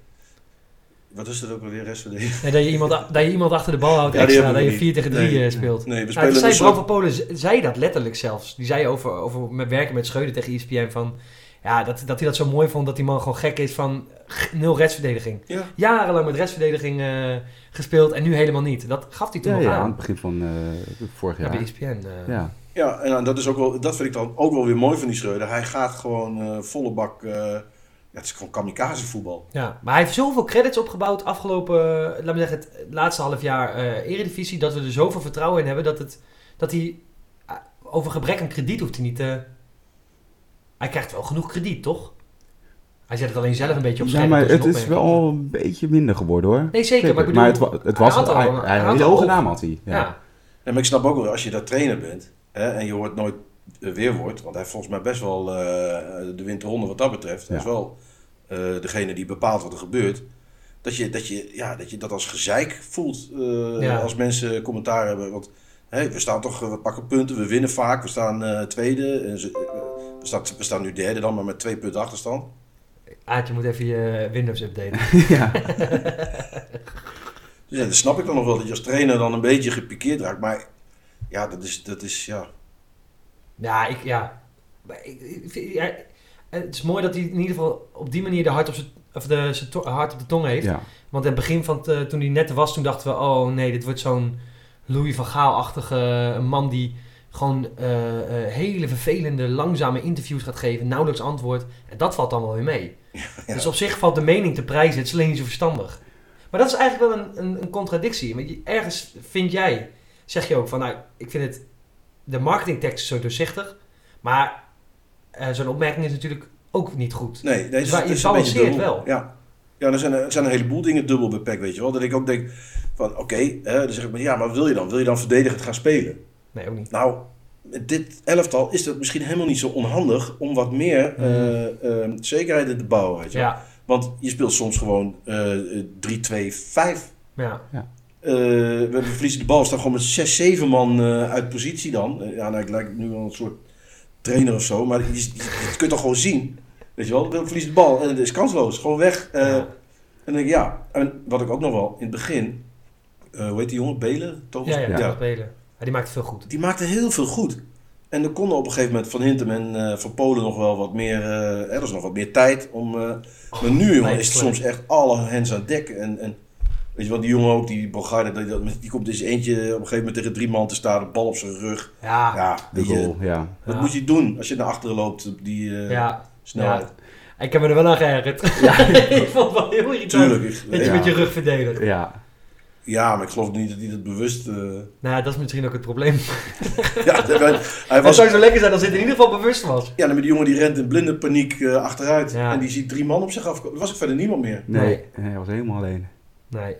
F: Wat is dat ook alweer, restverdediging?
E: Nee, dat, je iemand, dat je iemand achter de bal houdt
F: Ja,
E: extra, dat je
F: niet.
E: 4 tegen 3
F: Nee.
E: eh, speelt.
F: Nee, we
E: Nou,
F: spelen
E: zei
F: een
E: Bram van Polen, zei dat letterlijk zelfs. Die zei over, over met werken met Schreuder tegen ESPN van... Ja, dat, dat hij dat zo mooi vond dat die man gewoon gek is van nul restverdediging.
F: Ja.
E: Jarenlang met restverdediging eh, gespeeld en nu helemaal niet. Dat gaf hij toen
A: Ja,
E: nog
A: ja, aan
E: aan.
A: het begin van eh, vorig
E: Ja, bij
A: jaar.
E: ESPN. eh.
A: Ja.
F: Ja, en dat, is ook wel, dat vind ik dan ook wel weer mooi van die Schreuder. Hij gaat gewoon eh, volle bak. Eh, ja, het is gewoon kamikaze voetbal.
E: Ja, maar hij heeft zoveel credits opgebouwd afgelopen, eh, laat me zeggen, het laatste half jaar eh Eredivisie, dat we er zoveel vertrouwen in hebben dat, het, dat hij eh, over gebrek aan krediet hoeft hij niet te... Hij krijgt wel genoeg krediet, toch? Hij zet het alleen zelf een beetje op
A: Ja, maar het is wel een beetje minder geworden hoor.
E: Nee, zeker, maar ik bedoel,
A: het, wa- het was
E: hij had al
A: hij,
E: een-
A: hij, hele hoge naam had hij. Ja.
E: Ja.
F: En maar ik snap ook wel, als je daar trainer bent hè, en je hoort nooit eh, weerwoord, want hij heeft volgens mij best wel eh, de winterronde wat dat betreft. Hij
A: Ja.
F: is wel eh, degene die bepaalt wat er gebeurt. Dat je dat, je, ja, dat, je dat als gezeik voelt eh,
E: Ja.
F: als mensen commentaar hebben. Want we staan toch, we pakken punten, we winnen vaak, we staan tweede. En ze, we, staan, we staan nu derde dan, maar met twee punten achterstand.
E: Aad, je moet even je Windows updaten. *laughs*
A: ja. *laughs*
F: Dus ja, dat snap ik dan nog wel, dat je als trainer dan een beetje gepikeerd raakt. Maar ja, dat is, dat is ja,
E: Ja, ik, ja. Ik- ja, Het is mooi dat hij in ieder geval op die manier de hart op, zijn, of de, zijn hart op de tong heeft.
A: ja.
E: Want in het begin van eh, toen hij net was, toen dachten we... Oh nee, dit wordt zo'n Louis van Gaal-achtige een man die gewoon eh, eh, hele vervelende, langzame interviews gaat geven. Nauwelijks antwoord. En dat valt dan wel weer mee. *laughs*
F: Ja.
E: Dus op zich valt de mening te prijzen. Het is alleen niet zo verstandig. Maar dat is eigenlijk wel een, een, een contradictie. Want ergens vind jij, zeg je ook van... Nou, ik vind het... De marketingtekst is zo doorzichtig. Maar eh, zo'n opmerking is natuurlijk ook niet goed.
F: Nee, nee
E: Dus
F: het
E: waar- je balanceert wel.
F: Ja, ja er, zijn, er zijn een heleboel dingen dubbel PEC, weet je wel. Dat ik ook denk van, oké, hè, dan zeg ik maar, ja, maar wat wil je dan? Wil je dan verdedigend gaan spelen?
E: Nee, ook niet.
F: Nou, met dit elftal is het misschien helemaal niet zo onhandig om wat meer eh, eh, zekerheid in te bouwen, weet je wel.
E: Ja,
F: Want je speelt soms gewoon eh 3-2-5.
E: ja.
F: We we verliezen de bal, staan gewoon met 6, 7 man eh, uit positie dan. Eh, ja, nou, ik lijk nu wel een soort trainer of zo, maar je, je, je kunt toch gewoon zien. Weet je wel, we verliezen de bal en het is kansloos. Gewoon weg. Eh,
E: Ja.
F: En dan denk ik, ja, en wat ik ook nog wel in het begin, eh, hoe heet die jongen? Belen? Thomas?
E: Ja, ja.
A: Ja,
E: die maakt veel goed.
F: Die maakte heel veel goed. En er konden op een gegeven moment van Hintem en eh, van Polen nog wel wat meer, eh, er was nog wat meer tijd om. eh, maar nu, jongen, is het soms echt alle hens aan dek. En, en weet je wel, die jongen ook, die Bogarde, die, die, komt dus eentje op een gegeven moment tegen drie man te staan, de bal op zijn rug.
E: Ja, ja.
F: Ja,
A: De
F: weet je,
A: goal, ja.
F: wat
E: Ja.
F: moet je doen als je naar achteren loopt op die eh, snelheid?
E: Ik heb me er wel aan geërgerd. *laughs* ik vond het wel heel irritant.
F: Tuurlijk. ik-
E: Dat je
F: ja.
E: met je rug verdedigt.
A: Ja,
F: ja, maar ik geloof niet dat hij dat bewust... eh,
E: Nou, dat is misschien ook het probleem. *laughs*
F: ja, hij *laughs*
E: Het
F: was,
E: zou zo lekker zijn als hij het in ieder geval bewust was.
F: Ja, dan met die jongen die rent in blinde paniek eh, achteruit.
E: Ja.
F: En die ziet drie man op zich afkomen. Er was ook verder niemand meer.
A: nee, hij was helemaal alleen.
E: Nee.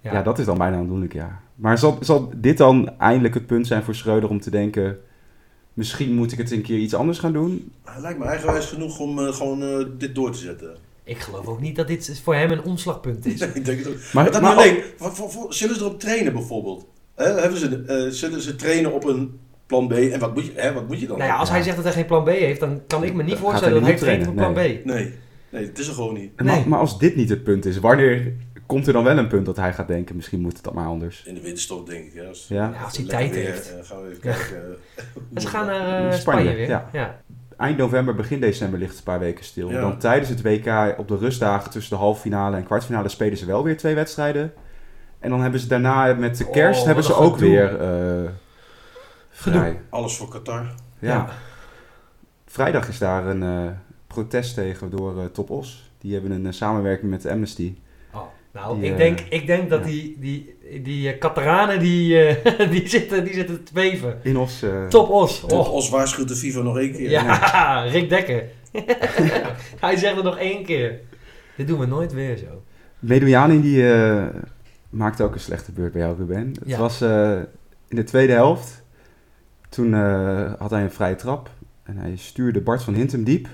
A: Ja.
E: Ja.
A: dat is dan bijna aandoenlijk, ja. Maar zal, zal dit dan eindelijk het punt zijn voor Schreuder om te denken... Misschien moet ik het een keer iets anders gaan doen?
F: Hij lijkt me eigenwijs genoeg om eh, gewoon eh, dit door te zetten.
E: Ik geloof ook niet dat dit voor hem een omslagpunt is. *laughs*
F: Nee, ik denk het ook.
A: Maar-
F: Maar, dat
A: maar
F: alleen. Voor- voor- voor- zullen ze erop trainen bijvoorbeeld? Hè, hebben ze, eh, zullen ze trainen op een plan B? En wat moet je, hè, wat moet je dan?
E: Nou ja, als hij zegt dat hij geen plan B heeft, dan kan ik me niet voorstellen dat
A: hij
E: traint op plan B.
F: Nee, nee, het is er gewoon niet.
E: Nee.
A: Maar, maar als dit niet het punt is, wanneer komt er dan wel een punt dat hij gaat denken... Misschien moet het dan maar anders?
F: In de winterstop denk ik. Ja, als,
A: Ja.
E: Ja, als hij tijd
F: weer,
E: heeft.
F: eh, gaan we even kijken. eh,
E: Ze
F: het
E: gaan naar eh,
A: Spanje,
E: Spanje weer.
A: ja.
E: Ja.
A: Eind november, begin december ligt het een paar weken stil.
F: Ja.
A: Dan tijdens het WK op de rustdagen tussen de halve finale en kwartfinale spelen ze wel weer twee wedstrijden. En dan hebben ze daarna met de
E: Oh,
A: kerst
E: wat
A: hebben ze ook
E: gedoe.
A: weer eh vrij.
F: Alles voor Qatar.
A: Ja.
E: Ja.
A: Vrijdag is daar een eh, protest tegen door Top Os. Die hebben een samenwerking met Amnesty.
E: Nou,
A: Die,
E: ik,
A: eh,
E: denk, ik denk dat
A: ja.
E: die, die, die eh, Cataranen die, eh, *laughs* die, zitten, die zitten te beven.
A: In Os. eh,
E: Top Os. Oh.
F: Os waarschuwt de FIFA nog één keer.
E: Ja, *laughs* Rick Dekker. *laughs* Hij zegt het nog één keer. Dit doen we nooit weer zo.
A: Medojani die eh, maakte ook een slechte beurt bij jou, Ruben. Het
E: Ja.
A: was eh, in de tweede helft. Toen eh, had hij een vrije trap. En hij stuurde Bart van Hintem diep.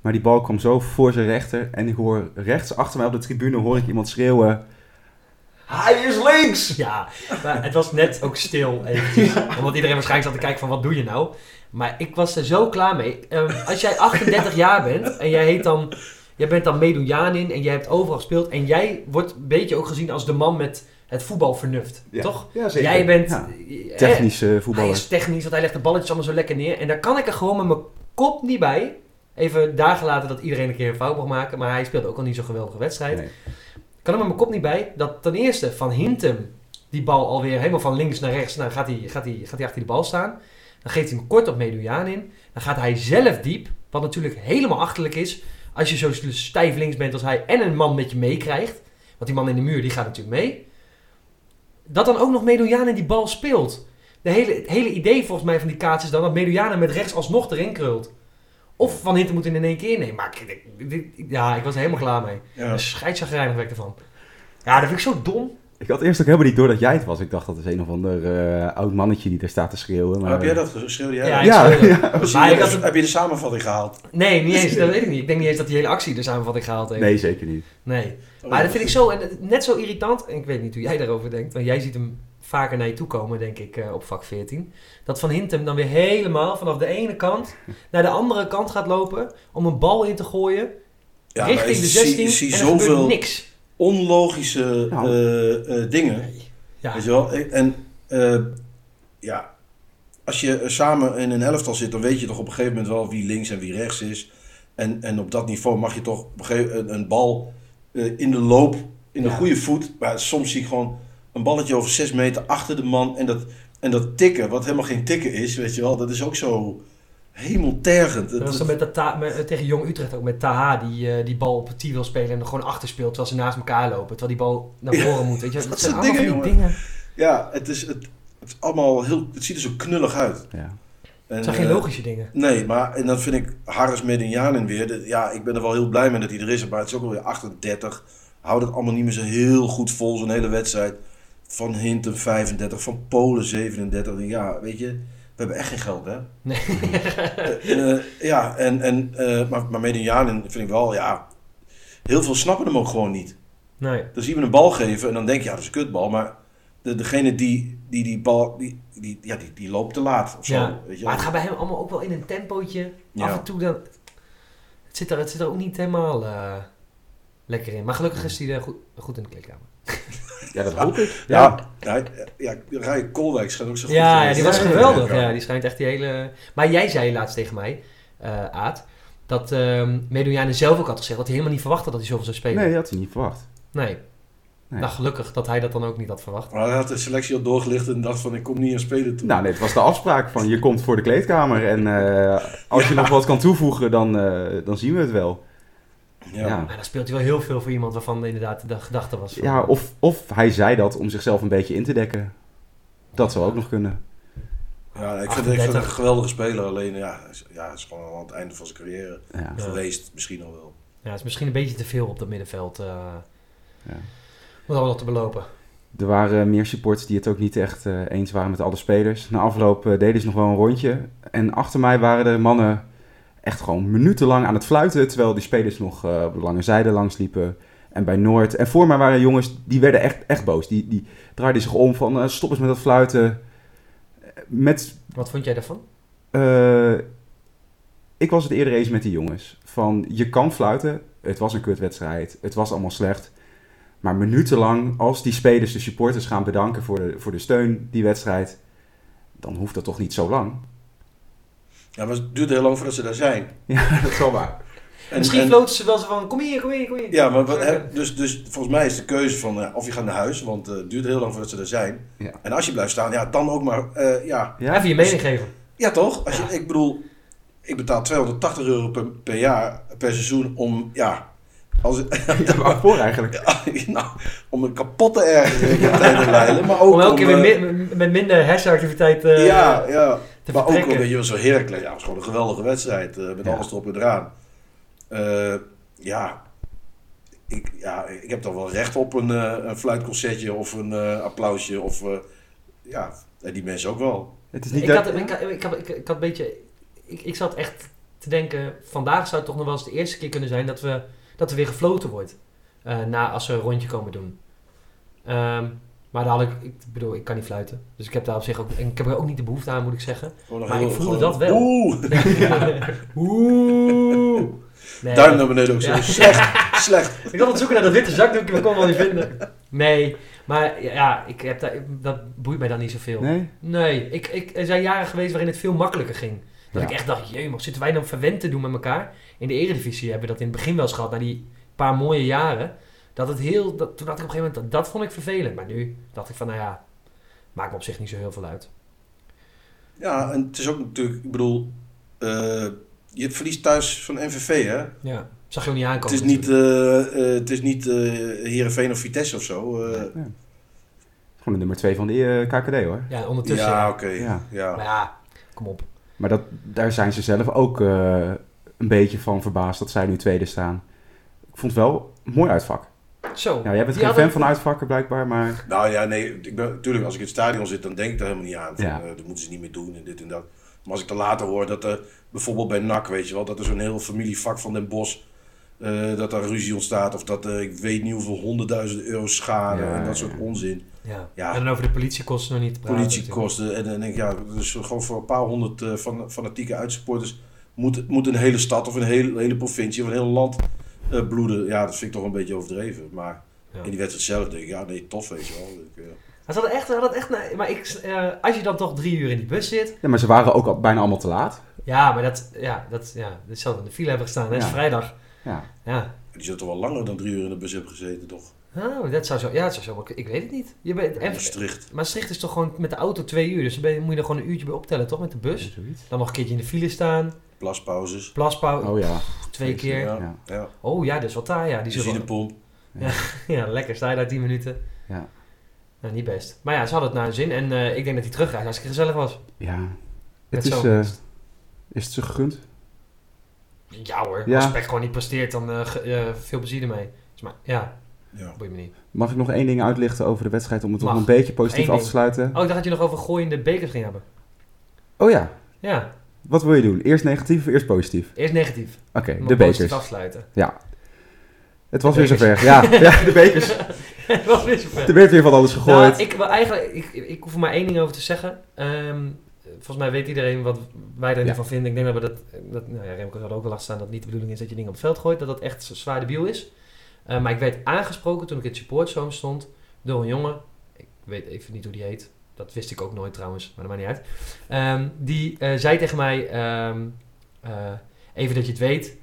A: Maar die bal kwam zo voor zijn rechter. En ik hoor rechts achter mij op de tribune hoor ik iemand schreeuwen... Hij is links!
E: Ja, maar het was net ook stil eventjes. Omdat iedereen waarschijnlijk zat te kijken van wat doe je nou? Maar ik was er zo klaar mee. Ehm, als jij 38 jaar bent en jij heet dan... Jij bent dan Medujanin en jij hebt overal gespeeld. En jij wordt een beetje ook gezien als de man met het voetbalvernuft.
A: Ja.
E: Toch?
A: Ja, zeker.
E: Jij bent...
A: Ja.
E: eh,
A: Technische
E: Hij
A: voetballer.
E: is technisch, want hij legt de balletjes allemaal zo lekker neer. En daar kan ik er gewoon met mijn kop niet bij. Even daar gelaten dat iedereen een keer een fout mag maken. Maar hij speelde ook al niet zo'n geweldige wedstrijd.
A: Nee.
E: Kan er met mijn kop niet bij dat ten eerste van Hintem die bal alweer helemaal van links naar rechts. Nou gaat hij, gaat hij, gaat hij achter die bal staan. Dan geeft hij hem kort op Medujaan in. Dan gaat hij zelf diep. Wat natuurlijk helemaal achterlijk is. Als je zo stijf links bent als hij en een man met je meekrijgt. Want die man in de muur die gaat natuurlijk mee. Dat dan ook nog Medujaan die bal speelt. De hele, het hele idee volgens mij van die kaats is dan dat Medujana met rechts alsnog erin krult. Of Van Hintem moet in één keer nemen. Maar ik- ja, ik was er helemaal klaar mee.
F: Ja.
E: Scheidsagrijnig werd ik ervan. Ja, dat vind ik zo dom.
A: Ik had eerst ook helemaal niet door dat jij het was. Ik dacht dat is een of ander eh, oud mannetje die daar staat te schreeuwen. Maar,
F: heb jij dat geschreeuwd? Jij
E: Ja,
A: Ja, ja.
F: Heb je-
E: Maar ik had het-
F: Heb je de samenvatting gehaald?
E: Nee, niet eens. Dat weet ik niet. Ik denk niet eens dat die hele actie de samenvatting gehaald heeft.
A: Nee, zeker niet.
E: Nee.
F: Oh,
E: Maar dat vind ik zo, en het- net zo irritant, en ik weet niet hoe jij daarover denkt, want jij ziet hem vaker naar je toe komen, denk ik, eh, op vak 14. Dat Van Hintem dan weer helemaal vanaf de ene kant naar de andere kant gaat lopen om een bal in te gooien,
F: Ja,
E: richting de
F: zie-
E: 16,
F: Ik zie
E: en er gebeurt
F: zoveel
E: niks.
F: onlogische
A: Nou.
F: eh, eh, dingen.
E: Ja,
F: Weet je wel? En eh, ja, als je samen in een elftal zit, dan weet je toch op een gegeven moment wel wie links en wie rechts is. En, en op dat niveau mag je toch op een, gegeven, een, een bal eh, in de loop, in de
E: Ja.
F: goede voet. Maar soms zie ik gewoon een balletje over 6 meter achter de man. En dat, en dat tikken, wat helemaal geen tikken is, weet je wel, dat is ook zo hemeltergend.
E: dat was dan met dat Ta- met, eh, tegen Jong Utrecht ook met Taha, die eh, die bal op het tee wil spelen en er gewoon achter speelt terwijl ze naast elkaar lopen, terwijl die bal naar
F: Ja,
E: voren moet. Weet je? Dat,
F: dat
E: zijn allemaal van die
F: dingen,
E: dingen.
F: ja, het is, het, het is allemaal heel, het ziet er zo knullig uit.
A: Ja.
F: En,
E: Het zijn geen
F: eh,
E: logische dingen.
F: Nee, maar en dan vind ik Harris Medinjanin weer. de- ja, ik ben er wel heel blij mee dat hij er is. Maar het is ook alweer 38. Houdt het allemaal niet meer zo heel goed vol, zo'n hele wedstrijd. Van Hinten 35, van Polen 37. Ja, weet je, we hebben echt geen geld, hè?
E: Nee.
F: Eh, eh, ja, en, en, eh, maar, maar vind ik wel, ja... Heel veel snappen hem ook gewoon niet.
E: nee.
F: Dan zien we een bal geven en dan denk je, ja, dat is een kutbal. Maar de, degene die die, die bal, die, die, ja, die, die loopt te laat of zo.
E: Ja.
F: Weet je?
E: Maar het gaat bij hem allemaal ook wel in een tempootje.
F: Ja.
E: Af en toe dan... Het zit er, het zit er ook niet helemaal lekker in. Maar gelukkig is hij er goed, goed in de kleedkamer. *laughs*
A: ja, dat hoop ik.
F: Ja, ja, ja, Rij Kolwijk schijnt ook zo goed
E: Ja,
F: te
E: ja, die was geweldig. Ja, die schijnt echt die hele... Maar jij zei laatst tegen mij, eh Aad, dat ehm Medunjane zelf ook had gezegd dat hij helemaal niet verwachtte dat hij zoveel zou spelen.
A: Nee, dat had hij niet verwacht.
E: Nee.
A: Nee.
E: Nou, gelukkig dat hij dat dan ook niet had verwacht.
F: Maar hij had de selectie al doorgelicht en dacht van ik kom niet aan spelen toe.
A: Nou, nee, het was de afspraak van je komt voor de kleedkamer. En eh, als *laughs* je nog wat kan toevoegen, dan, eh, dan zien we het wel.
F: Ja.
A: ja.
E: Maar dan speelt hij wel heel veel voor iemand waarvan inderdaad de gedachte was van...
A: Ja, of, of hij zei dat om zichzelf een beetje in te dekken. Dat zou ook nog kunnen.
F: Ja, ik, vind, ik vind het
E: 38.
F: een geweldige speler. Alleen ja, ja, is gewoon al aan het einde van zijn carrière
A: Ja.
F: Geweest. Misschien al wel.
E: Ja, het is misschien een beetje te veel op dat middenveld. eh
A: Ja.
E: Moet allemaal nog te belopen.
A: Er waren meer supporters die het ook niet echt eh, eens waren met alle spelers. Na afloop eh, deden ze nog wel een rondje. En achter mij waren de mannen echt gewoon minutenlang aan het fluiten. Terwijl die spelers nog eh, op de lange zijde langs liepen. En bij Noord. En voor mij waren jongens die werden echt, echt boos. Die, die draaiden zich om van eh, stop eens met dat fluiten. Met
E: Wat vond jij daarvan?
A: Eh, ik was het eerder eens met die jongens. Van, je kan fluiten. Het was een kutwedstrijd. Het was allemaal slecht. Maar minutenlang, als die spelers de supporters gaan bedanken voor de, voor de steun, die wedstrijd, dan hoeft dat toch niet zo lang.
F: Ja, maar het duurt heel lang voordat ze daar zijn.
A: Ja, *laughs* dat is wel waar.
F: En,
E: Misschien
F: en-
E: floten ze wel zo van, kom hier, kom hier, kom hier.
F: Ja, maar wat, hè, dus, dus volgens mij is de keuze van eh, of je gaat naar huis, want eh, het duurt heel lang voordat ze er zijn.
A: Ja.
F: En als je blijft staan, ja, dan ook maar, eh, ja.
E: Even je mening geven.
F: Ja, toch? Als je, Ik bedoel, ik betaal 280 euro per, per jaar, per seizoen om, ja, als, *laughs*
A: Ja, waarvoor eigenlijk? *laughs*
F: nou, om een kapotte tijd te leiden, maar ook
E: Om elke keer weer mi- met minder hersenactiviteit eh
F: ja, ja.
E: Te
F: Maar ook
E: vertrekken.
F: weet je zo Heracles, ja, het was gewoon een geweldige wedstrijd, eh, met
A: Ja.
F: alles erop en eraan. Eh, ja, ik, ja, ik heb dan wel recht op een, eh, een fluitconcertje of een eh, applausje, of eh, ja, en die mensen ook wel.
A: Het is niet
E: Ik
A: dat-
E: had, ik, had- ik, had, ik, ik had een beetje... Ik, ik zat echt te denken, vandaag zou het toch nog wel eens de eerste keer kunnen zijn dat, we, dat er weer gefloten wordt. eh, na, als we een rondje komen doen. Ehm, maar daar had ik, ik bedoel, ik kan niet fluiten. Dus ik heb daar op zich ook, en ik heb er ook niet de behoefte aan, moet ik zeggen.
F: Een
E: Maar ik voelde dat wel.
F: Oeh, *laughs*
E: Oeh. Nee.
F: duim naar beneden ook zo.
E: Ja.
F: Slecht, slecht. *laughs*
E: Ik aan het zoeken naar dat witte zakdoekje, maar kon het wel niet vinden. Nee, maar ja, ik heb daar, dat boeit mij dan niet zoveel.
A: Nee?
E: Nee, ik, ik, er zijn jaren geweest waarin het veel makkelijker ging. Dat
A: Ja.
E: ik echt dacht, jee, maar zitten wij dan verwend te doen met elkaar? In de eredivisie hebben we dat in het begin wel eens gehad, na die paar mooie jaren. Dat het heel, dat, toen dacht ik op een gegeven moment, dat, dat vond ik vervelend. Maar nu dacht ik van, nou ja, maakt me op zich niet zo heel veel uit.
F: Ja, en het is ook natuurlijk, ik bedoel, eh, je verliest thuis van NVV, hè?
E: Ja, zag je ook niet
F: Het
E: aankomen.
F: is niet, eh, eh, het is niet eh Heerenveen of Vitesse of zo. eh.
A: Gewoon de nummer 2 van de eh, KKD hoor.
E: Ja, ondertussen.
F: ja,
E: ja.
F: oké.
A: Ja.
F: Ja.
E: Maar ja, kom op.
A: Maar dat, daar zijn ze zelf ook eh, een beetje van verbaasd dat zij nu tweede staan. Ik vond het wel een mooi uitvak.
E: Zo.
A: Ja, jij bent geen
E: hadden-
A: fan van uitvakken blijkbaar, maar...
F: Nou ja, nee, ik ben, natuurlijk als ik in het stadion zit, dan denk ik daar helemaal niet aan. Van,
A: Ja.
F: eh, dat moeten ze niet meer doen en dit en dat. Maar als ik dan later hoor dat er bijvoorbeeld bij NAC, weet je wel, dat er zo'n heel familievak van Den Bos, eh, dat daar ruzie ontstaat. Of dat er, ik weet niet hoeveel honderdduizenden euro's schade
A: Ja,
F: en dat
A: ja,
F: soort
A: ja.
F: onzin.
E: Ja.
F: Ja.
E: En dan over de politiekosten nog niet te praten. natuurlijk.
F: Politiekosten. En dan denk ik, ja, dus gewoon voor een paar honderd eh, van, fanatieke uitsupporters moet, moet een hele stad of een hele, hele provincie of een heel land eh, bloeden. Ja, dat vind ik toch een beetje overdreven. Maar
E: Ja.
F: in die wedstrijd zelf denk ik, ja, nee, tof, weet je wel. Ik, eh,
E: Maar ze hadden echt, ze hadden echt nee, maar ik, eh, als je dan toch drie uur in die bus zit.
A: Ja, maar ze waren ook al bijna allemaal te laat.
E: Ja, maar dat, ja, dat, ja, dat zal in de file hebben gestaan. Het is
A: Ja.
E: vrijdag.
A: Ja.
E: Ja.
F: die zullen toch wel langer dan drie uur in de bus hebben gezeten, toch?
E: Oh, dat zou zo, ja, dat zou zo, ik weet het niet. Je bent, en,
F: Maastricht.
E: Maastricht is toch gewoon met de auto twee uur, dus dan moet je er gewoon een uurtje bij optellen, toch? Met de bus. Dan nog een keertje in de file staan,
F: Plaspauzes.
E: plaspauze,
A: Oh ja.
E: twee keer.
F: Ja,
A: Ja.
F: ja.
E: Oh ja, dat is wat taai, ja. Die zullen,
F: Benzinepomp. *laughs*
E: ja, lekker, sta je daar tien minuten.
A: Ja.
E: Nou, niet best. Maar ja, ze hadden het naar hun zin en eh, ik denk dat hij terugrijdt als het gezellig was.
A: Ja.
E: Met
A: Het is, eh, is het ze gegund?
E: Ja hoor,
A: Ja.
E: als Peck gewoon niet presteert, dan eh, ge- veel plezier ermee. Dus maar, ja,
F: Ja.
E: boeit me niet.
A: Mag ik nog één ding uitlichten over de wedstrijd om het toch
E: Mag.
A: een beetje positief af te sluiten?
E: Oh, ik dacht dat je nog over gooiende bekers ging hebben.
A: Oh ja.
E: Ja,
A: Wat wil je doen? Eerst negatief of eerst positief?
E: eerst negatief.
A: Oké,
E: Maar
A: de
E: positief
A: bekers.
E: afsluiten.
A: Het was weer zover. Ja, *laughs* ja, de bekers. *laughs*
E: Het was weer zover.
A: Er werd weer van alles gegooid.
E: Nou, ik wil eigenlijk, ik, ik, hoef er maar één ding over te zeggen. Ehm, volgens mij weet iedereen wat wij er
A: Ja.
E: niet van vinden. Ik denk dat we dat, dat nou ja, Remco had ook wel laten staan dat het niet de bedoeling is dat je dingen op het veld gooit. Dat dat echt zwaar debiel is. Eh, maar ik werd aangesproken toen ik in het supportzone stond door een jongen. Ik weet even niet hoe die heet. Dat wist ik ook nooit trouwens, maar dat maakt niet uit. Ehm, die eh, zei tegen mij, ehm, eh, even dat je het weet,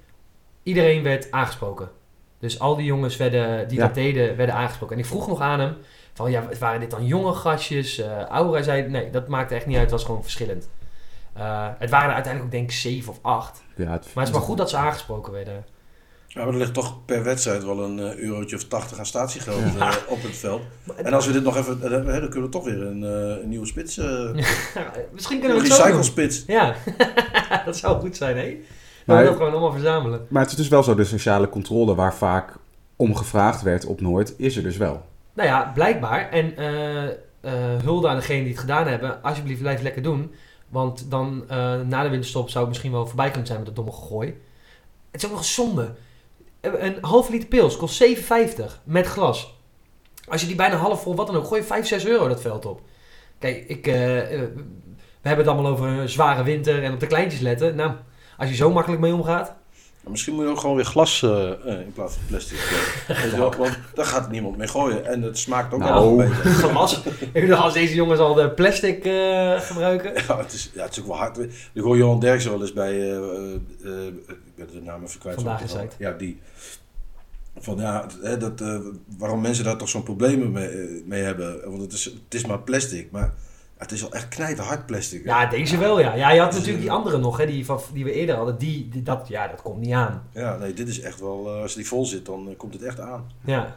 E: iedereen werd aangesproken. Dus al die jongens werden, die
A: Ja.
E: dat deden, werden aangesproken. En ik vroeg nog aan hem, van ja, waren dit dan jonge gastjes, eh ouder? Hij zei, nee, dat maakte echt niet uit, het was gewoon verschillend. Eh, het waren er uiteindelijk ook denk ik zeven of acht.
A: Ja, het,
E: Maar het is wel goed dat ze aangesproken werden.
F: Ja, maar er ligt toch per wedstrijd wel een eh, eurotje of 80 aan statiegeld
E: Ja.
F: eh, op het veld. *laughs* En als we dit nog even, eh, dan kunnen we toch weer een, eh, een nieuwe spits, eh *laughs*
E: Misschien kunnen
F: een
E: we het zo doen.
F: recyclespits.
E: Ja, *laughs* dat zou goed zijn, hè?
A: Maar-
E: dat gewoon allemaal verzamelen.
A: Maar het is dus wel zo, de sociale controle waar vaak om gevraagd werd op Noord, is er dus wel.
E: Nou ja, blijkbaar. En eh, eh, hulde aan degenen die het gedaan hebben. Alsjeblieft, blijf lekker doen. Want dan eh, na de winterstop zou het misschien wel voorbij kunnen zijn met dat domme gegooi. Het is ook nog zonde. Een halve liter pils kost 7,50 met glas. Als je die bijna half vol, wat dan ook, gooi je 5, 6 euro dat veld op. Kijk, ik, eh, eh, we hebben het allemaal over een zware winter en op de kleintjes letten. Nou, als je zo makkelijk mee omgaat.
F: Maar Misschien moet je ook gewoon weer glas eh, in plaats van plastic. *laughs* wel, Want daar gaat niemand mee gooien. En het smaakt ook
A: Nou.
F: wel *laughs* beter.
E: Glas. Ik bedoel, als deze jongens al de plastic eh, gebruiken.
F: Ja, het is, ja, het is ook wel hard. Ik hoor Johan Derksen wel eens bij, eh, eh, eh, ben de naam even kwijt. van
E: Vandaag
F: het. Ja, die. Van ja, dat, eh, waarom mensen daar toch zo'n probleem mee, eh, mee hebben. Want het is, het is maar plastic, maar het is wel echt knijterhard plastic. hè.
E: Ja, deze wel, ja. Ja, je had natuurlijk die andere nog, hè, die, van, die we eerder hadden. Die, die- dat, ja, dat komt niet aan.
F: Ja, nee, dit is echt wel, eh, als die vol zit, dan eh, komt het echt aan.
E: Ja,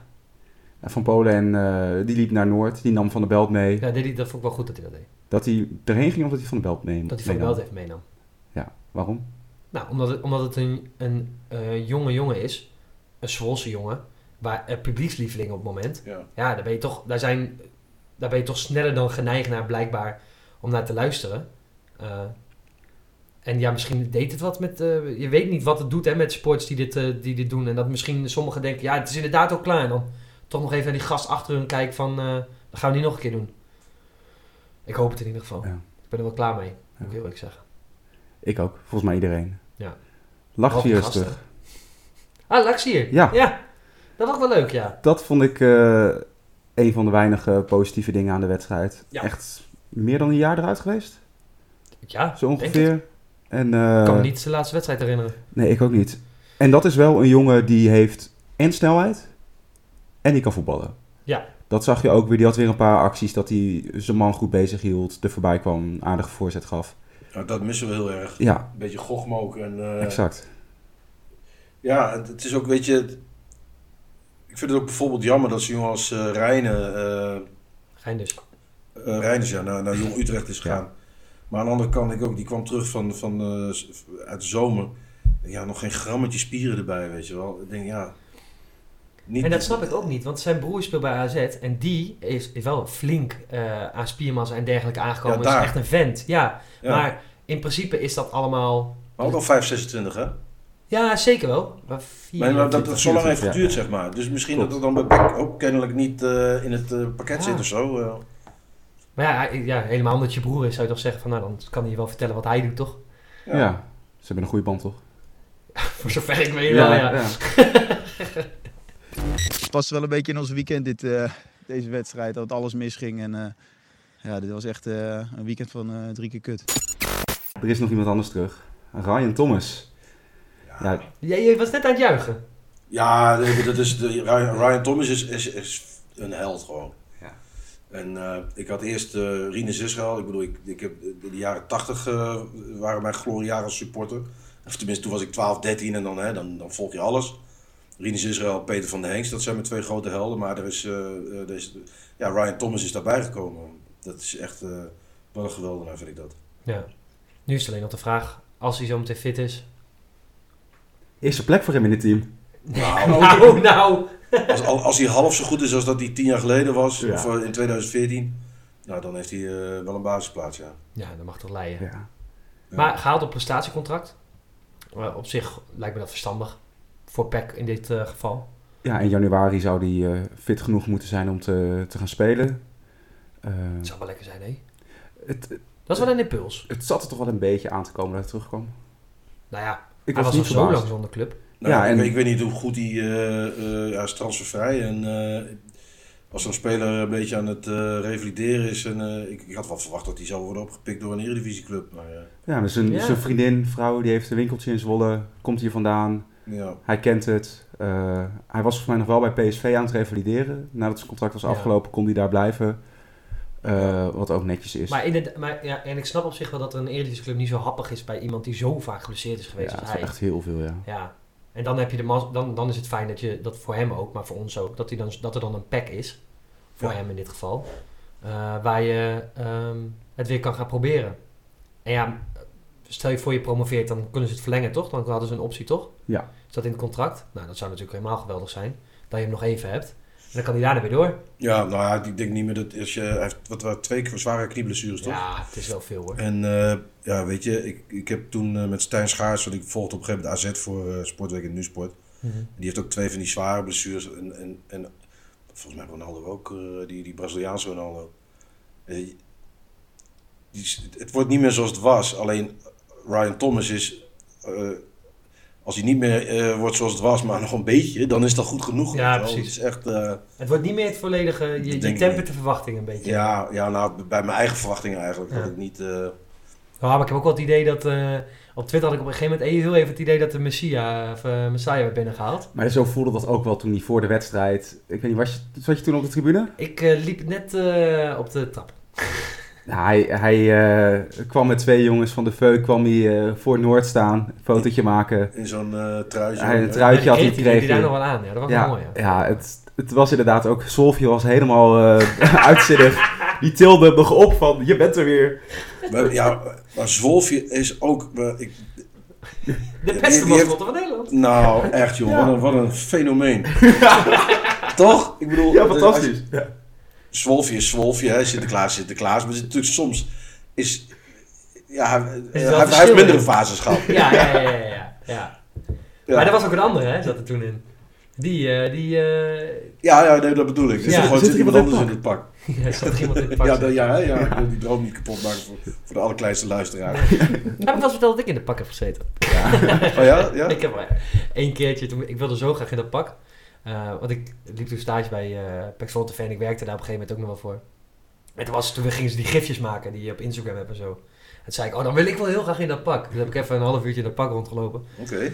A: Ja, Van Polen en eh, die liep naar Noord, die nam Van de Belt mee.
E: ja deed hij- dat vond ik wel goed dat hij dat deed.
A: Dat hij erheen ging of dat hij Van de Belt mee
E: Dat hij van de
A: meenam?
E: Belt even meenam.
A: Ja, waarom?
E: Nou, omdat het, omdat het een, een eh, jonge jongen is. Een Zwolse jongen. Waar uh, publiekslieveling op het moment.
F: Ja.
E: Ja, daar ben, je toch, daar, zijn, daar ben je toch sneller dan geneigd naar blijkbaar om naar te luisteren. Eh, en ja, misschien deed het wat met... eh, je weet niet wat het doet hè, met sports die dit, eh, die dit doen. En dat misschien sommigen denken, ja, het is inderdaad ook klaar. En dan toch nog even naar die gast achter hun kijken van... eh dat gaan we niet nog een keer doen. Ik hoop het in ieder geval.
A: Ja.
E: Ik ben er wel klaar mee, moet
A: Ja.
E: ik heel eerlijk zeggen.
A: Ik ook, volgens mij iedereen.
E: Ja.
A: Lach
E: Behalve de
A: hier
E: gasten.
A: terug.
E: Ah, Lax hier.
A: Ja.
E: ja. Dat was wel leuk, ja.
A: Dat vond ik eh, een van de weinige positieve dingen aan de wedstrijd.
E: Ja.
A: Echt meer dan een jaar eruit geweest,
E: Ja,
A: zo ongeveer. En, eh,
E: Ik kan me niet de laatste wedstrijd herinneren.
A: Nee, ik ook niet. En dat is wel een jongen die heeft en snelheid en die kan voetballen.
E: Ja.
A: Dat zag je ook weer. Die had weer een paar acties dat hij zijn man goed bezig hield. Er voorbij kwam, aardige voorzet gaf.
F: Nou, dat missen we heel erg.
A: Ja,
F: Een beetje gochmook en... eh,
A: exact.
F: Ja, het, het is ook, weet je... Ik vind het ook bijvoorbeeld jammer dat zo'n jongen als eh Rijnen... eh,
E: Gein dus.
F: eh Reiners ja, naar, naar Jong Utrecht is gegaan. Maar aan de andere kant, ik ook, die kwam terug van, van, eh, uit de zomer. Ja, nog geen grammetje spieren erbij, weet je wel. Ik denk, ja, niet...
E: En dat snap ik ook niet, want zijn broer speelt bij AZ en die is, is wel flink eh, aan spiermassa en dergelijke aangekomen.
F: Ja,
E: is echt een vent, ja.
F: Ja.
E: Maar in principe is dat allemaal...
F: Maar ook al 5, 26, hè?
E: Ja, zeker wel. Maar vier-
F: Maar, maar dat het zo lang heeft
A: 24,
F: geduurd,
A: ja.
F: zeg maar. Dus misschien
A: Klopt.
F: dat het dan bij ook kennelijk niet eh, in het eh, pakket
E: Ja.
F: zit of zo.
E: Maar ja, ja, helemaal omdat je broer is, zou je toch zeggen van... Nou, dan kan hij je wel vertellen wat hij doet, toch?
A: Ja. Ze hebben een goede band, toch? *laughs*
E: Voor zover ik weet wel, ja. *laughs*
G: Het past wel een beetje in ons weekend, dit, eh, deze wedstrijd. Dat alles misging. En eh, ja, dit was echt eh, een weekend van eh, drie keer kut.
A: Er is nog iemand anders terug. Ryan Thomas. Ja,
E: Ja, je was net aan het juichen.
F: Ja, dat is de, Ryan, Ryan Thomas is, is, is een held gewoon.
A: Ja.
F: En eh, ik had eerst eh Rinus Israël. Ik bedoel, ik, ik heb de, de jaren 80 eh, waren mijn gloriejaren als supporter. Of tenminste, toen was ik 12, 13 en dan, hè, dan, dan volg je alles. Rinus Israël, Peter van der Hengst, dat zijn mijn twee grote helden. Maar er is, eh, eh, er is, ja, Ryan Thomas is daarbij gekomen. Dat is echt eh wel een geweldenaar, vind ik dat.
E: Ja. Nu is het alleen nog de vraag, als hij zo meteen fit is...
A: eerste plek voor hem in het team.
F: Nou,
E: Nou, *laughs* nou.
F: Als, al- als hij half zo goed is als dat hij tien jaar geleden was,
A: Ja.
F: of in 2014, nou, dan heeft hij eh, wel een basisplaats, ja.
E: Ja, dat mag toch leiden.
A: Ja.
E: Maar gehaald op prestatiecontract. Op zich lijkt me dat verstandig. Voor PEC in dit eh, geval.
A: ja, in januari zou hij eh, fit genoeg moeten zijn om te, te gaan spelen. Eh,
E: Dat zou wel lekker zijn, hè?
A: het,
E: Dat is wel een impuls.
A: het zat er toch wel een beetje aan te komen dat hij terugkwam.
E: Nou ja,
A: Ik
E: hij
A: was,
E: was al
A: niet
E: zo lang zonder club.
F: Nou,
A: Ja,
F: ik,
A: en-
F: weet, ik weet niet hoe goed hij eh, eh, ja, is transfervrij. En eh, als zo'n speler een beetje aan het eh, revalideren is. En, eh, ik, ik had wel verwacht dat hij zou worden opgepikt door een eredivisieclub. Maar eh,
A: Ja, dus zijn,
E: Ja.
A: zijn vriendin, vrouw, die heeft een winkeltje in Zwolle. Komt hier vandaan.
F: Ja,
A: Hij kent het. Eh, hij was volgens mij nog wel bij PSV aan het revalideren. Nadat zijn contract was
E: Ja.
A: afgelopen, kon hij daar blijven. Eh, wat ook netjes is.
E: Maar, in de, maar ja, en ik snap op zich wel dat er een Eredivisieclub niet zo happig is bij iemand die zo vaak geblesseerd is
A: ja,
E: geweest
A: dat
E: als
A: is
E: hij.
A: echt heel veel, ja.
E: Ja. En dan, heb je de mas- dan, dan is het fijn dat, je, dat voor hem ook, maar voor ons ook, dat, hij dan, dat er dan een pack is. Voor
F: Ja.
E: hem in dit geval. eh, waar je ehm, het weer kan gaan proberen. En ja, stel je voor je promoveert, dan kunnen ze het verlengen, toch? Dan hadden ze een optie, toch?
A: Ja.
E: Dat in het contract? Nou, dat zou natuurlijk helemaal geweldig zijn. Dat je hem nog even hebt. En dan kan hij daarna weer door.
F: ja, nou ja, ik denk niet meer dat als je, hij heeft wat, wat, twee keer zware knieblessures, toch?
E: Ja, het is wel veel hoor.
F: En eh, ja, weet je, ik, ik heb toen eh, met Stijn Schaars, want ik volgde op een gegeven moment AZ voor eh, Sportweek en Nusport.
E: Mhm.
F: Die heeft ook twee van die zware blessures. En, en, en volgens mij Ronaldo ook, die, die Braziliaanse Ronaldo. Die, het wordt niet meer zoals het was. Alleen Ryan Thomas is, als hij niet meer eh, wordt zoals het was, maar nog een beetje, dan is dat goed genoeg.
E: Ja, precies.
F: Het is echt, eh,
E: Het wordt niet meer het volledige, je, je tempert de verwachting een beetje.
F: ja, ja, nou, bij mijn eigen verwachtingen eigenlijk.
E: Ja.
F: Dat ik niet, eh,
E: Ja, maar ik heb ook wel het idee dat... eh, op Twitter had ik op een gegeven moment heel even het idee dat de Messia, of, Messiah werd binnengehaald.
A: Maar zo voelde dat ook wel toen hij voor de wedstrijd... Ik weet niet, was je, zat je toen op de tribune?
E: Ik liep net eh, op de trap. *laughs*
A: Hij hij eh, kwam met twee jongens van de Veuk kwam hij, eh, voor Noord staan. Een fotootje maken.
F: in zo'n eh truitje.
A: Hij een truitje had hij
E: kreeg die daar
A: gekregen.
E: nog wel aan. Ja, dat was
A: Ja,
E: mooi. Ja.
A: ja het, het was inderdaad ook... Solvio was helemaal eh *laughs* uitzinnig. Die tilde nog op van, je bent er weer.
F: Maar, ja, maar Zwolfje is ook... ik,
E: De beste
F: heeft-
E: mascotte van Nederland.
F: nou, echt joh, wat, een, wat een fenomeen. *laughs* Toch? Ik bedoel,
A: Ja,
F: als-
A: fantastisch. Ja.
F: Zwolfje is Zwolfje, hè, Sinterklaas is Sinterklaas. Maar het is natuurlijk soms is... Ja, hij, heeft mindere
E: in.
F: fases gehad.
E: Ja, ja, ja, ja, ja, ja.
F: Ja.
E: Maar er was ook een andere, hè, zat er toen in. Die, eh, die, eh
F: Ja, ja nee, dat bedoel ik. Dus
E: Ja.
F: er gewoon
A: Zit
F: iemand anders
A: in
F: in het pak. *laughs*
E: ja, zat er iemand in het pak.
F: Ja, dat, ja, ja, ik wil die droom niet kapot maken voor, voor de allerkleinste luisteraar.
E: Heb ik wel verteld dat ik in het pak heb gezeten?
F: Oh ja? ja? *laughs*
E: Ik heb wel één keertje, toen, ik wilde zo graag in dat pak. Eh, want ik liep toen stage bij uh, Pax Zwolle en ik werkte daar op een gegeven moment ook nog wel voor. En toen, was, toen gingen ze die gifjes maken die je op Instagram hebt en zo. En toen zei ik, oh dan wil ik wel heel graag in dat pak. Dus heb ik even een half uurtje in dat pak rondgelopen.
F: Oké.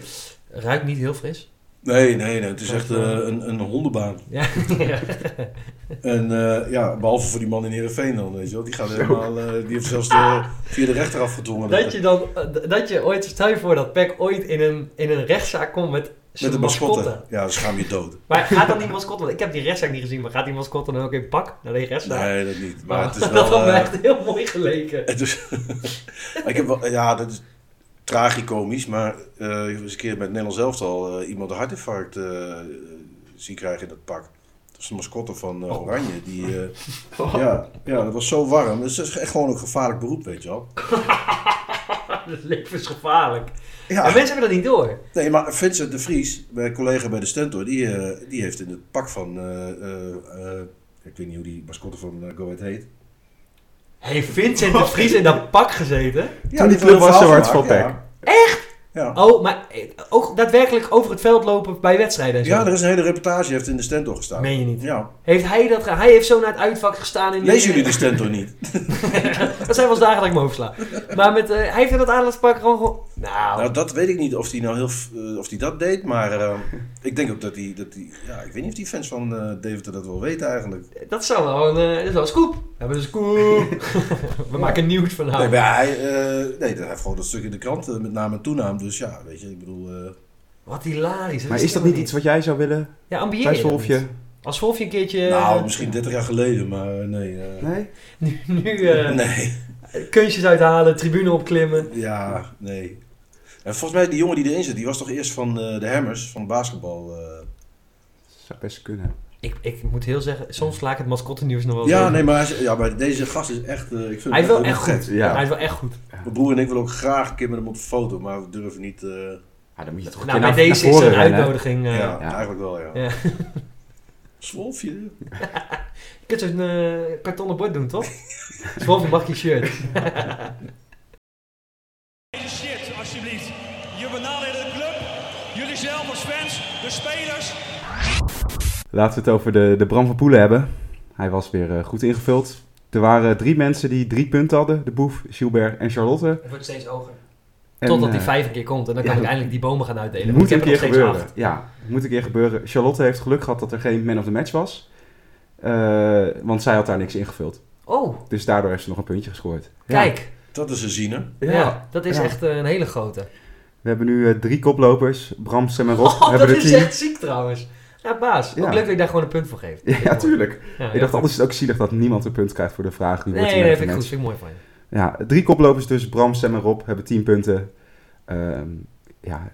E: Ruikt niet heel fris.
F: Nee, nee, nee. Het is echt eh, een, een hondenbaan.
E: Ja. *laughs*
F: En eh, ja, behalve voor die man in Heerenveen dan, weet je wel. Die gaat helemaal, eh, die heeft zelfs de, *laughs* via de rechter afgedwongen.
E: dat je dan, eh, dat je ooit, stel je voor dat Peck ooit in een, in een rechtszaak komt met
F: Met de mascotte.
E: mascotte.
F: Ja, dan schaam je dood.
E: Maar gaat dan die mascotte, want ik heb die rechtszaak niet gezien, maar gaat die mascotte dan ook in pak naar die rechtszaak?
F: Nee, dat niet. Maar
E: Maar
F: het is *laughs*
E: dat
F: wel...
E: had me
F: eh,
E: echt heel mooi geleken.
F: het is, *laughs* ik heb wel, ja, dat is tragicomisch, maar eh, ik heb eens een keer met Nederlands elftal eh, iemand een hartinfarct eh, zien krijgen in dat pak. Dat is de mascotte van eh, Oranje. Die, eh, *laughs* ja, ja, dat was zo warm. Dat is echt gewoon een gevaarlijk beroep, weet je wel. *laughs*
E: Het leven is gevaarlijk.
F: Ja.
E: En mensen hebben dat niet door.
F: Nee, maar Vincent de Vries, mijn collega bij de Stentor, die, eh, die heeft in het pak van, eh, eh, eh, ik weet niet hoe die mascotte van Go Ahead heet.
E: Heeft Vincent de Vries in dat pak gezeten?
F: Ja,
A: die
F: heeft
A: club was zo hard van
F: ja.
E: Echt?
F: Ja.
E: Oh, maar eh, ook daadwerkelijk over het veld lopen bij wedstrijden en zo.
F: ja, er is een hele reportage, heeft in de Stentor gestaan.
E: Meen je niet?
F: Ja.
E: Heeft hij dat... Hij heeft zo naar het uitvak gestaan in...
F: Lezen jullie de Stentor niet? *laughs*
E: dat zijn wel eens dagen dat ik me oversla. Maar met, eh, hij heeft in dat aandagspak gewoon... Nou,
F: Nou, dat weet ik niet of hij nou heel, eh, of hij dat deed, maar ik denk ook dat hij, dat hij, ja, ik weet niet of die fans van Deventer dat wel weten eigenlijk.
E: dat zou wel een, dat is wel een scoop. We hebben een scoop. *laughs* We maken nieuws van
F: Nee,
E: hem.
F: maar hij, nee, hij heeft gewoon dat stuk in de krant met naam en toenaam, dus ja, weet je, ik bedoel, eh,
E: Wat hilarisch.
A: Maar is dat niet iets wat jij zou willen
E: Ja, ambieer
A: bij
E: je dat
A: Solfje?
E: niet? Als Wolfje een keertje...
F: nou, misschien 30 jaar geleden, maar eh, nee. eh,
A: Nee? *laughs*
E: Nu, nu eh, *laughs*
F: Nee,
E: kunstjes uithalen, tribune opklimmen.
F: ja, nee. En volgens mij, die jongen die erin zit, die was toch eerst van eh, de Hammers, van basketbal. eh.
A: Zou best kunnen.
E: Ik, ik moet heel zeggen, soms sla ik het mascotte-nieuws nog wel
F: Ja, nee, maar, hij is- ja, maar deze gast is echt, eh, ik vind
E: Hij is
F: hem
E: wel echt goed.
A: Ja.
E: Hij is wel echt goed.
F: Mijn broer en ik willen ook graag een keer met hem op de foto, maar we durven niet. eh,
A: Ja, dan moet je toch een
E: Nou,
A: keer
E: bij
A: naar,
E: deze
A: naar
E: is
A: voren
E: er een
A: rennen.
E: uitnodiging. eh,
F: ja,
A: ja.
F: eigenlijk wel, ja.
E: Ja. *laughs*
F: Zwolfje. *laughs*
E: Je kunt zo'n eh, kartonnen bord doen, toch? Wolfje mag je shirt. *laughs*
D: Deze shit, alsjeblieft. Je benadert de club, jullie zelf als fans, de spelers.
A: Laten we het over de, de Bram van Poelen hebben. Hij was weer eh, goed ingevuld. Er waren drie mensen die drie punten hadden. De Boef, Gilbert en Charlotte.
E: Het wordt steeds hoger.
A: En,
E: Totdat die
A: eh,
E: vijf een keer komt en dan
A: ja,
E: kan ik eindelijk die bomen gaan uitdelen.
A: moet een
E: ik
A: keer
E: heb er nog steeds
A: gebeuren.
E: acht.
A: Ja, moet een keer gebeuren. Charlotte heeft geluk gehad dat er geen man of the match was. Eh, want zij had daar niks ingevuld.
E: Oh,
A: Dus daardoor heeft ze nog een puntje gescoord.
E: kijk.
F: Dat is een ziener.
E: Ja,
A: Ja.
E: dat is
A: Ja.
E: echt een hele grote.
A: We hebben nu drie koplopers. Bram, Sam en Rob
E: Oh,
A: hebben
E: dat
A: er
E: is
A: tien.
E: echt ziek trouwens. Ja, baas.
A: Ja.
E: Ook leuk dat je daar gewoon een punt voor geeft.
A: Ja, tuurlijk.
E: Ja,
A: Ik dacht anders is het ook zielig dat niemand een punt krijgt voor de vraag. Die
E: Nee,
A: wordt
E: nee, vind ik goed. Vind ik mooi van je.
A: Ja, drie koplopers dus. Bram, Sam en Rob hebben 10 punten. Ehm, ja,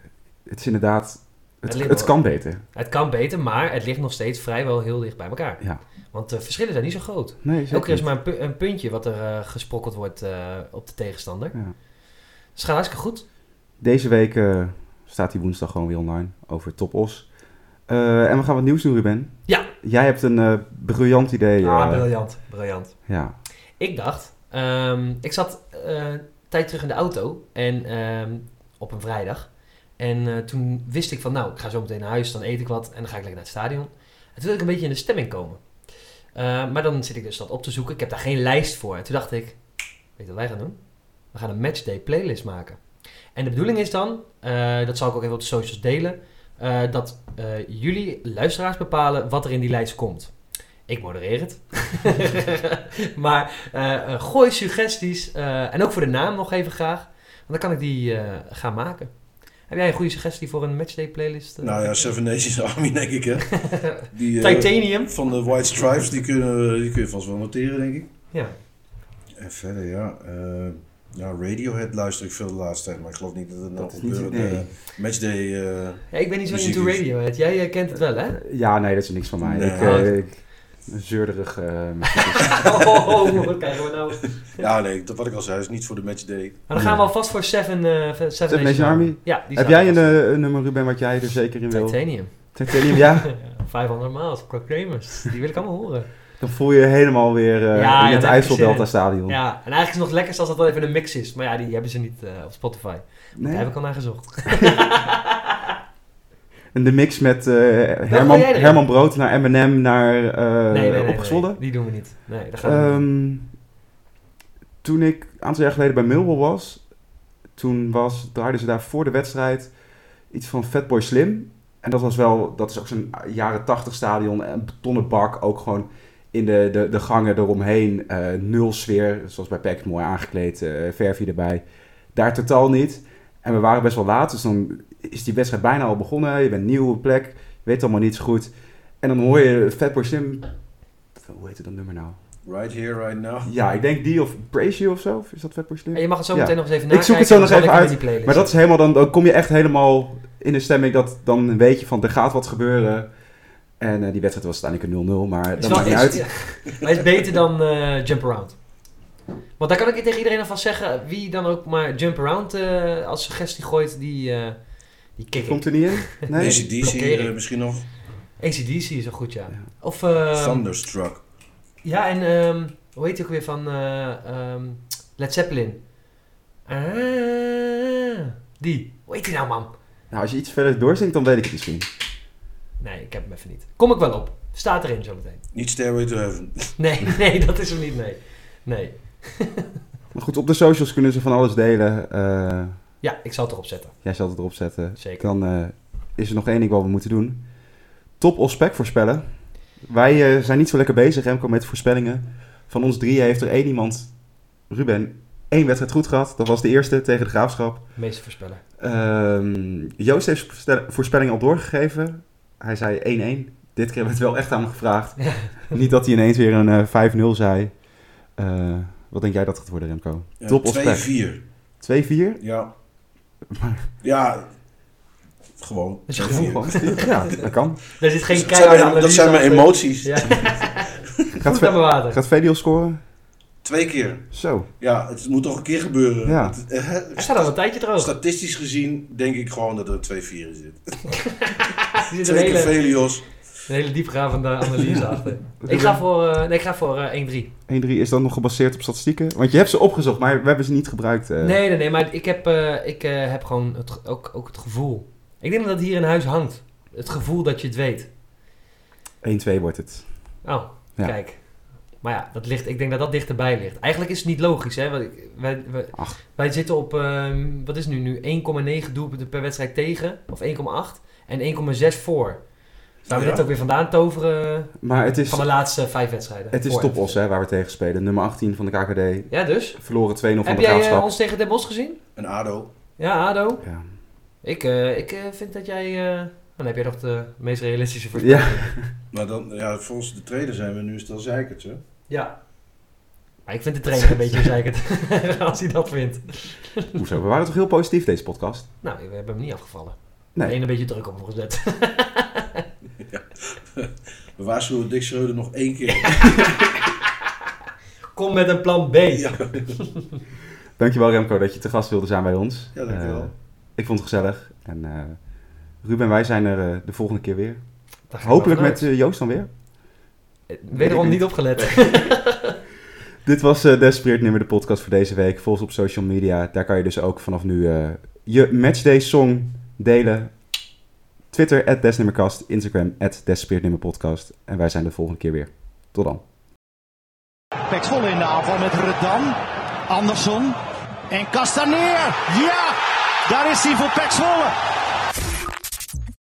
A: het is inderdaad... Het,
E: Het
A: kan beter.
E: Het kan beter, maar het ligt nog steeds vrijwel heel dicht bij elkaar.
A: Ja.
E: Want de verschillen zijn niet zo groot.
A: Nee,
E: Elke keer is maar een, pu- een puntje wat er eh, gesprokkeld wordt eh, op de tegenstander.
A: Ja.
E: Dus het gaat hartstikke goed.
A: Deze week eh, staat die woensdag gewoon weer online over Top Eh, en we gaan wat nieuws doen, Ruben.
E: Ja.
A: Jij hebt een eh, briljant idee.
E: Ah,
A: eh,
E: briljant. Briljant.
A: ja.
E: Ik dacht, ehm, ik zat een tijd terug in de auto en ehm, op een vrijdag. En toen wist ik van, nou, ik ga zo meteen naar huis, dan eet ik wat en dan ga ik lekker naar het stadion. En toen wil ik een beetje in de stemming komen. Maar dan zit ik dus dat op te zoeken. Ik heb daar geen lijst voor. En toen dacht ik, weet je wat wij gaan doen? We gaan een matchday playlist maken. En de bedoeling is dan, dat zal ik ook even op de socials delen, eh, dat eh, jullie luisteraars bepalen wat er in die lijst komt. Ik modereer het. *laughs* *laughs* maar eh, gooi suggesties. eh, en ook voor de naam nog even graag. Want dan kan ik die eh, gaan maken. Heb jij een goede suggestie voor een matchday playlist?
F: Nou ja, Seven Nations Army denk ik hè. *laughs* Die,
E: Titanium.
F: van de White Stripes, die, kunnen, die kun je vast wel noteren denk ik.
E: Ja.
F: En verder ja, eh, ja, Radiohead luister ik veel de laatste tijd, maar ik geloof niet dat het
A: Dat
F: gebeurt.
A: nee.
F: eh, Matchday, eh,
E: ja. Ik ben niet zo into
F: is-
E: Radiohead. Jij eh, kent het wel, hè?
A: ja, nee, dat is niks van mij.
F: Nee.
A: Ik, eh, ik, een zeurderig... eh, *laughs*
E: oh, wat krijgen we nou?
F: ja nee, dat wat ik al zei, is niet voor de Matchday.
E: Maar dan gaan we alvast voor Seven, eh Seven,
A: Seven Nation Army?
E: Ja, die
A: Heb jij eh, een nummer, Ruben, wat jij er zeker in wil?
E: Titanium.
A: Titanium, ja.
E: 500 miles, Proclaimers. Die wil ik allemaal horen.
A: Dan voel je je helemaal weer eh,
E: Ja,
A: in het
E: daar heb ik
A: IJssel
E: zin
A: Delta
E: in.
A: Stadion.
E: Ja, en eigenlijk is het nog lekkerst als dat wel even een mix is. Maar ja, die hebben ze niet eh, op Spotify.
A: Nee?
E: Daar heb ik al naar gezocht. *laughs* *laughs*
A: En de mix met eh, Herman? Herman Brood naar Eminem naar
E: nee, nee,
A: Opgezwollen.
E: die doen we niet. Nee, dat gaan we niet.
A: Ehm, toen ik een aantal jaar geleden bij Millwall was, toen was, draaiden ze daar voor de wedstrijd iets van Fatboy Slim. En dat was wel, dat is ook zo'n jaren 80 stadion, een betonnen bak, ook gewoon in de, de, de gangen eromheen, eh, nul sfeer, zoals bij PEC, mooi aangekleed, eh verfje erbij. Daar totaal niet. En we waren best wel laat, dus dan is die wedstrijd bijna al begonnen. Je bent nieuw op plek, je weet allemaal niet zo goed. En dan hoor je Fatboy Slim, hoe heet het dat nummer nou?
F: Right here, right now.
A: Ja, ik denk die of Praise You of zo. Is dat Fatboy Slim?
E: En je mag het zo
A: Ja.
E: meteen nog eens even
A: Ik
E: nakijken.
A: zoek het zo nog even
E: ik
A: uit, Maar dat is helemaal dan, dan kom je echt helemaal in de stemming dat dan weet je van er gaat wat gebeuren. En eh, die wedstrijd was uiteindelijk een 0-0, maar
E: Is
A: dat maakt niet uit.
E: ja. *laughs* Maar het is beter dan eh, jump around. Want daar kan ik tegen iedereen alvast zeggen, wie dan ook maar jump around eh, als suggestie gooit, die, eh die kick.
A: Komt er niet in? *laughs* Nee?
F: ACDC misschien nog.
E: ACDC is wel goed, ja. Of, ehm,
F: Thunderstruck.
E: ja, en ehm, hoe heet die ook weer van eh, ehm, Led Zeppelin? Ah, die. Hoe heet die nou, man?
A: Nou, als je iets verder doorzingt, dan weet ik het misschien.
E: Nee, ik heb hem even niet. Kom ik wel op. Staat erin zometeen.
F: Niet Stairway to Heaven. *laughs*
E: Nee, nee, dat is hem niet, nee. Nee. *laughs*
A: Maar goed, op de socials kunnen ze van alles delen. Eh,
E: Ja, ik zal het erop zetten.
A: jij zal het erop zetten.
E: Zeker.
A: Dan eh, is er nog één ding wat we moeten doen. Top of spec voorspellen. Wij eh, zijn niet zo lekker bezig, Remco, met voorspellingen. Van ons drieën heeft er één iemand, Ruben, één wedstrijd goed gehad. Dat was de eerste tegen de Graafschap.
E: Meeste voorspellen.
A: Ehm, Joost heeft voorspellingen al doorgegeven. Hij zei 1-1. Dit keer werd wel echt aan hem gevraagd.
E: Ja.
A: Niet dat hij ineens weer een eh, 5-0 zei. Eh, wat denk jij dat gaat worden, Remco?
F: Ja,
A: Top of spec?
F: 2-4.
A: 2-4?
F: Ja.
A: Maar-
F: Ja. Gewoon.
E: Dat is je
F: 2-4.
E: gevoel.
A: Gewoon, ja, dat kan.
E: Er zit geen
F: Dat
E: keiharde
F: zijn, mijn, dat zijn mijn emoties.
E: Ja, *laughs*
A: Gaat,
E: goed aan mijn water.
A: gaat Vediel scoren?
F: Twee keer.
A: Zo.
F: Ja, het moet toch een keer gebeuren.
A: Ja.
F: Het- eh,
E: Hij staat al een tijdje droog.
F: Statistisch gezien denk ik gewoon dat er 2-4 in zit. *laughs*
E: Zit
F: Twee keer
E: hele,
F: Velios.
E: een hele diepgravende analyse *laughs* achter. Ik ga voor, eh, nee, ik ga voor eh, 1-3.
A: 1-3 is dan nog gebaseerd op statistieken? Want je hebt ze opgezocht, maar we hebben ze niet gebruikt. eh.
E: Nee, nee, nee, maar ik heb, eh, ik, eh, heb gewoon het, ook, ook het gevoel. Ik denk dat het hier in huis hangt. Het gevoel dat je het weet.
A: 1-2 wordt het.
E: Oh,
A: Ja.
E: kijk. Maar ja, dat ligt, ik denk dat dat dichterbij ligt. Eigenlijk is het niet logisch, hè? Wij, wij,
A: Ach.
E: wij zitten op, ehm, wat is het nu, nu 1,9 doelpunten per wedstrijd tegen. Of 1,8. En 1,6 voor. Zou we
F: Ja.
E: dit ook weer vandaan toveren
A: Maar het is,
E: van de laatste vijf wedstrijden?
A: het is Topos hè, waar we tegen spelen. Nummer 18 van de KKD.
E: Ja, dus?
A: Verloren 2-0 van
E: Heb
A: de
E: jij eh,
A: Graafschap.
E: ons tegen Den Bosch gezien?
F: Een ADO.
E: Ja, ADO.
A: Ja.
E: Ik, eh, ik eh, vind dat jij... eh, dan heb jij nog de meest realistische voorspelling.
A: ja. *laughs*
F: Maar dan, ja, volgens de trainer zijn we nu stel zeikert, hè?
E: Ja. Maar ik vind de trainer een beetje *laughs* zeikerd *laughs* als hij dat vindt.
A: Hoezo? We waren toch heel positief deze podcast?
E: Nou, we hebben hem niet afgevallen.
A: Nee.
E: Alleen een beetje druk op hem gezet.
F: We waarschuwen Dick Schreuder nog één keer. *laughs*
E: Kom met een plan B.
F: Ja, *laughs*
A: Dankjewel Remco dat je te gast wilde zijn bij ons.
F: ja dankjewel.
A: Eh, ik vond het gezellig. En eh, Ruben, wij zijn er eh, de volgende keer weer. Hopelijk met Joost dan weer.
E: Wederom niet opgelet. *laughs*
A: Dit was eh Desperate Nummer, de podcast voor deze week. Volg ons op social media. Daar kan je dus ook vanaf nu eh, je Matchday song delen. Twitter, at Desnummercast. Instagram, at Desperate Nummer Podcast. En wij zijn de volgende keer weer. Tot dan.
C: Pek Zwolle in de aanval met Redan. Andersson. En Castaneer. Ja, daar is hij voor Pek Zwolle.